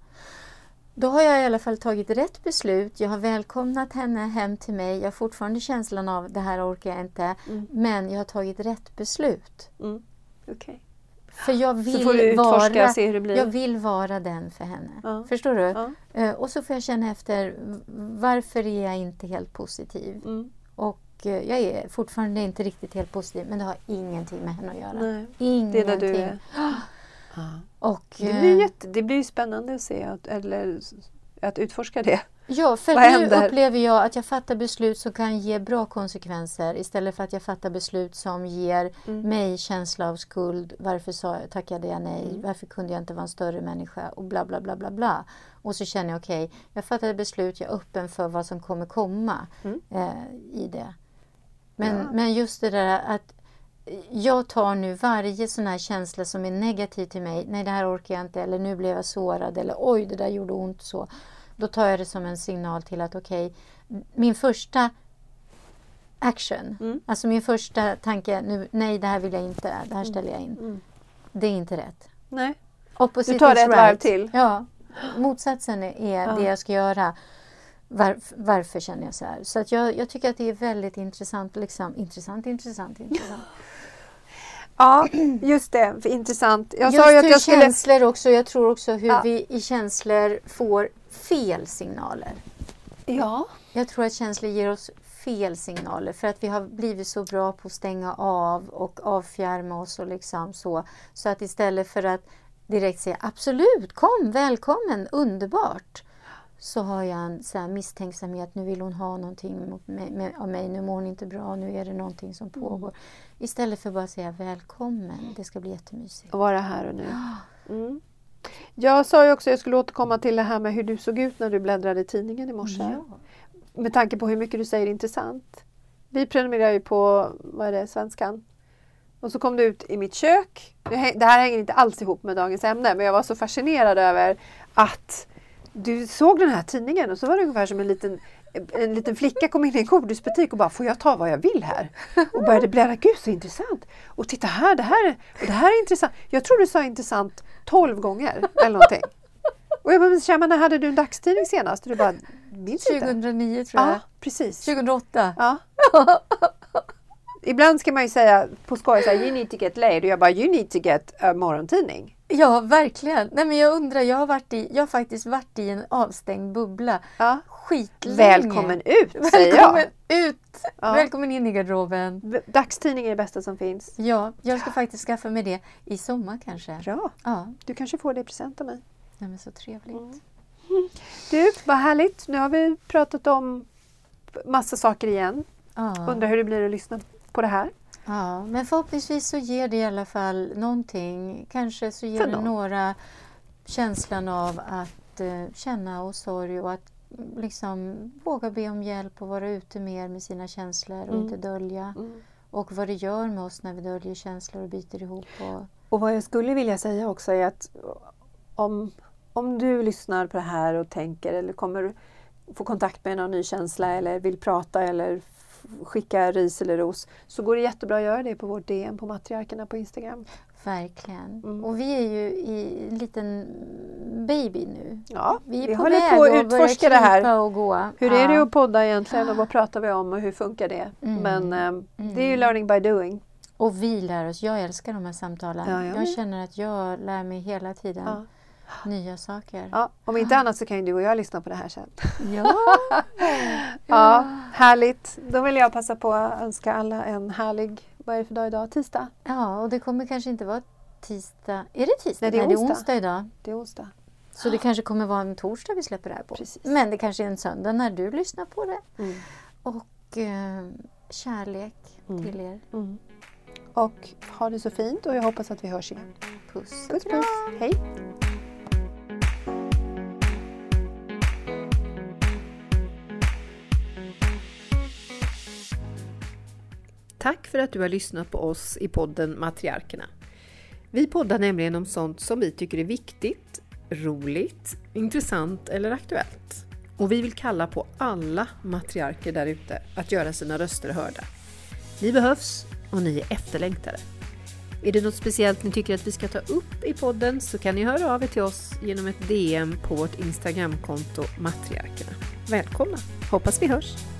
Då har jag i alla fall tagit rätt beslut. Jag har välkomnat henne hem till mig. Jag har fortfarande känslan av det här orkar jag inte. Mm. Men jag har tagit rätt beslut. Mm. Okej. För jag vill, vara, jag vill vara den för henne. Ja. Förstår du? Ja. Eh, och så får jag känna efter varför är jag inte helt positiv. Mm. Och jag är fortfarande inte riktigt helt positiv men det har ingenting med henne att göra. Nej, det Ingenting. är där du är. Och, Det eh, blir, jätte, det blir spännande att se, att, eller att utforska det. Ja, för Vad nu händer? upplever jag att jag fattar beslut som kan ge bra konsekvenser istället för att jag fattar beslut som ger Mm. mig känsla av skuld. Varför sa, tackade jag nej? Mm. Varför kunde jag inte vara en större människa? Och bla bla bla bla bla. Och så känner jag okej, jag fattade beslut, jag är öppen för vad som kommer komma Mm. eh, i det. Men, Ja. men just det där att jag tar nu varje sån här känsla som är negativ till mig. Nej, det här orkar jag inte. Eller nu blev jag sårad. Eller oj, det där gjorde ont. så. Då tar jag det som en signal till att okej, min första action, Mm. alltså min första tanke, nu, nej det här vill jag inte, det här ställer jag in. Mm. Det är inte rätt. Nej. Opposite Du tar det ett varv right. till. Ja, motsatsen är Ja. det jag ska göra. Varf, varför känner jag så här? Så att jag, jag tycker att det är väldigt intressant. Liksom, intressant, intressant, intressant. Ja, just det. Intressant. Jag Just sa ju att jag skulle... känslor också, jag tror också hur Ja. vi i känslor får fel signaler. Ja. Jag tror att känslor ger oss fel signaler för att vi har blivit så bra på att stänga av och avfjärma oss och liksom så. Så att istället för att direkt säga absolut, kom, välkommen, underbart. Så har jag en så här misstänksamhet, nu vill hon ha någonting mot mig, med, av mig, nu mår hon inte bra, nu är det någonting som pågår. Istället för bara att säga välkommen, det ska bli jättemysigt. Och vara här och nu. Mm. Jag sa ju också att jag skulle återkomma till det här med hur du såg ut när du bläddrade i tidningen i morse. Ja. Med tanke på hur mycket du säger intressant. Vi prenumererar ju på, vad är det, Svenskan. Och så kom du ut i mitt kök. Det här hänger inte alls ihop med dagens ämne men jag var så fascinerad över att du såg den här tidningen och så var det ungefär som en liten en liten flicka kom in i en godisbutik och bara Får jag ta vad jag vill här? Och började bläddra. Gud så intressant! Och titta här, det här, är- och det här är intressant. Jag tror du sa intressant 12 gånger eller någonting. Och jag bara, men när hade du en dagstidning senast? Och du bara, minns inte. 2009 tror jag. Ja, precis. 2008. Ja. Ibland ska man ju säga på skoj så här, you need to get laid och jag bara, you need to get a morgontidning. Ja, verkligen. Nej, men jag undrar, jag har, varit i, jag har faktiskt varit i en avstängd bubbla Ja. skitlänge. Välkommen ut säger Välkommen jag. ut! Ja. Välkommen in i garderoben. Dagstidning är det bästa som finns. Ja, jag ska faktiskt skaffa mig det i sommar kanske. Ja, Ja, du kanske får det i present av mig. nej, men så trevligt. Mm. Du, vad härligt. Nu har vi pratat om massa saker igen. Ja. Undrar hur det blir att lyssna på det här. Ja, men förhoppningsvis så ger det i alla fall någonting. Kanske så ger det några känslan av att eh, känna och sorg och att mm, liksom våga be om hjälp och vara ute mer med sina känslor och Mm. inte dölja. Mm. och vad det gör med oss när vi döljer känslor och biter ihop. Och, Och vad jag skulle vilja säga också är att om, om du lyssnar på det här och tänker eller kommer få kontakt med någon ny känsla eller vill prata eller skicka ris eller ros så går det jättebra att göra det på vårt DM på Matriarkerna på Instagram. verkligen. Mm. Och vi är ju i en liten baby nu. Ja, Vi är vi på håller på att utforska det här. och gå. Hur Ja. är det att podda egentligen och vad pratar vi om och hur funkar det? Mm. Men eh, det är ju Mm. learning by doing. Och vi lär oss. Jag älskar de här samtalen. Ja, jag jag känner att jag lär mig hela tiden Ja. Nya saker. Ja, om inte annat så kan ju du och jag lyssna på det här sen. Ja. Ja, härligt. Då vill jag passa på att önska alla en härlig, vad är det för dag idag? Tisdag? ja, och det kommer kanske inte vara tisdag. Är det tisdag? Nej, det är det är onsdag. onsdag idag. Det är onsdag. Så det kanske kommer vara en torsdag vi släpper det här på. Precis. Men det kanske är en söndag när du lyssnar på det. Mm. Och eh, kärlek Mm. till er. Mm. Och ha det så fint och jag hoppas att vi hörs igen. Puss. Puss puss! Hej! Tack för att du har lyssnat på oss i podden Matriarkerna. Vi poddar nämligen om sånt som vi tycker är viktigt, roligt, intressant eller aktuellt. Och vi vill kalla på alla matriarker där ute att göra sina röster hörda. Ni behövs och ni är efterlängtade. Är det något speciellt ni tycker att vi ska ta upp i podden så kan ni höra av er till oss genom ett DM på vårt Instagramkonto Matriarkerna. Välkomna! Hoppas vi hörs!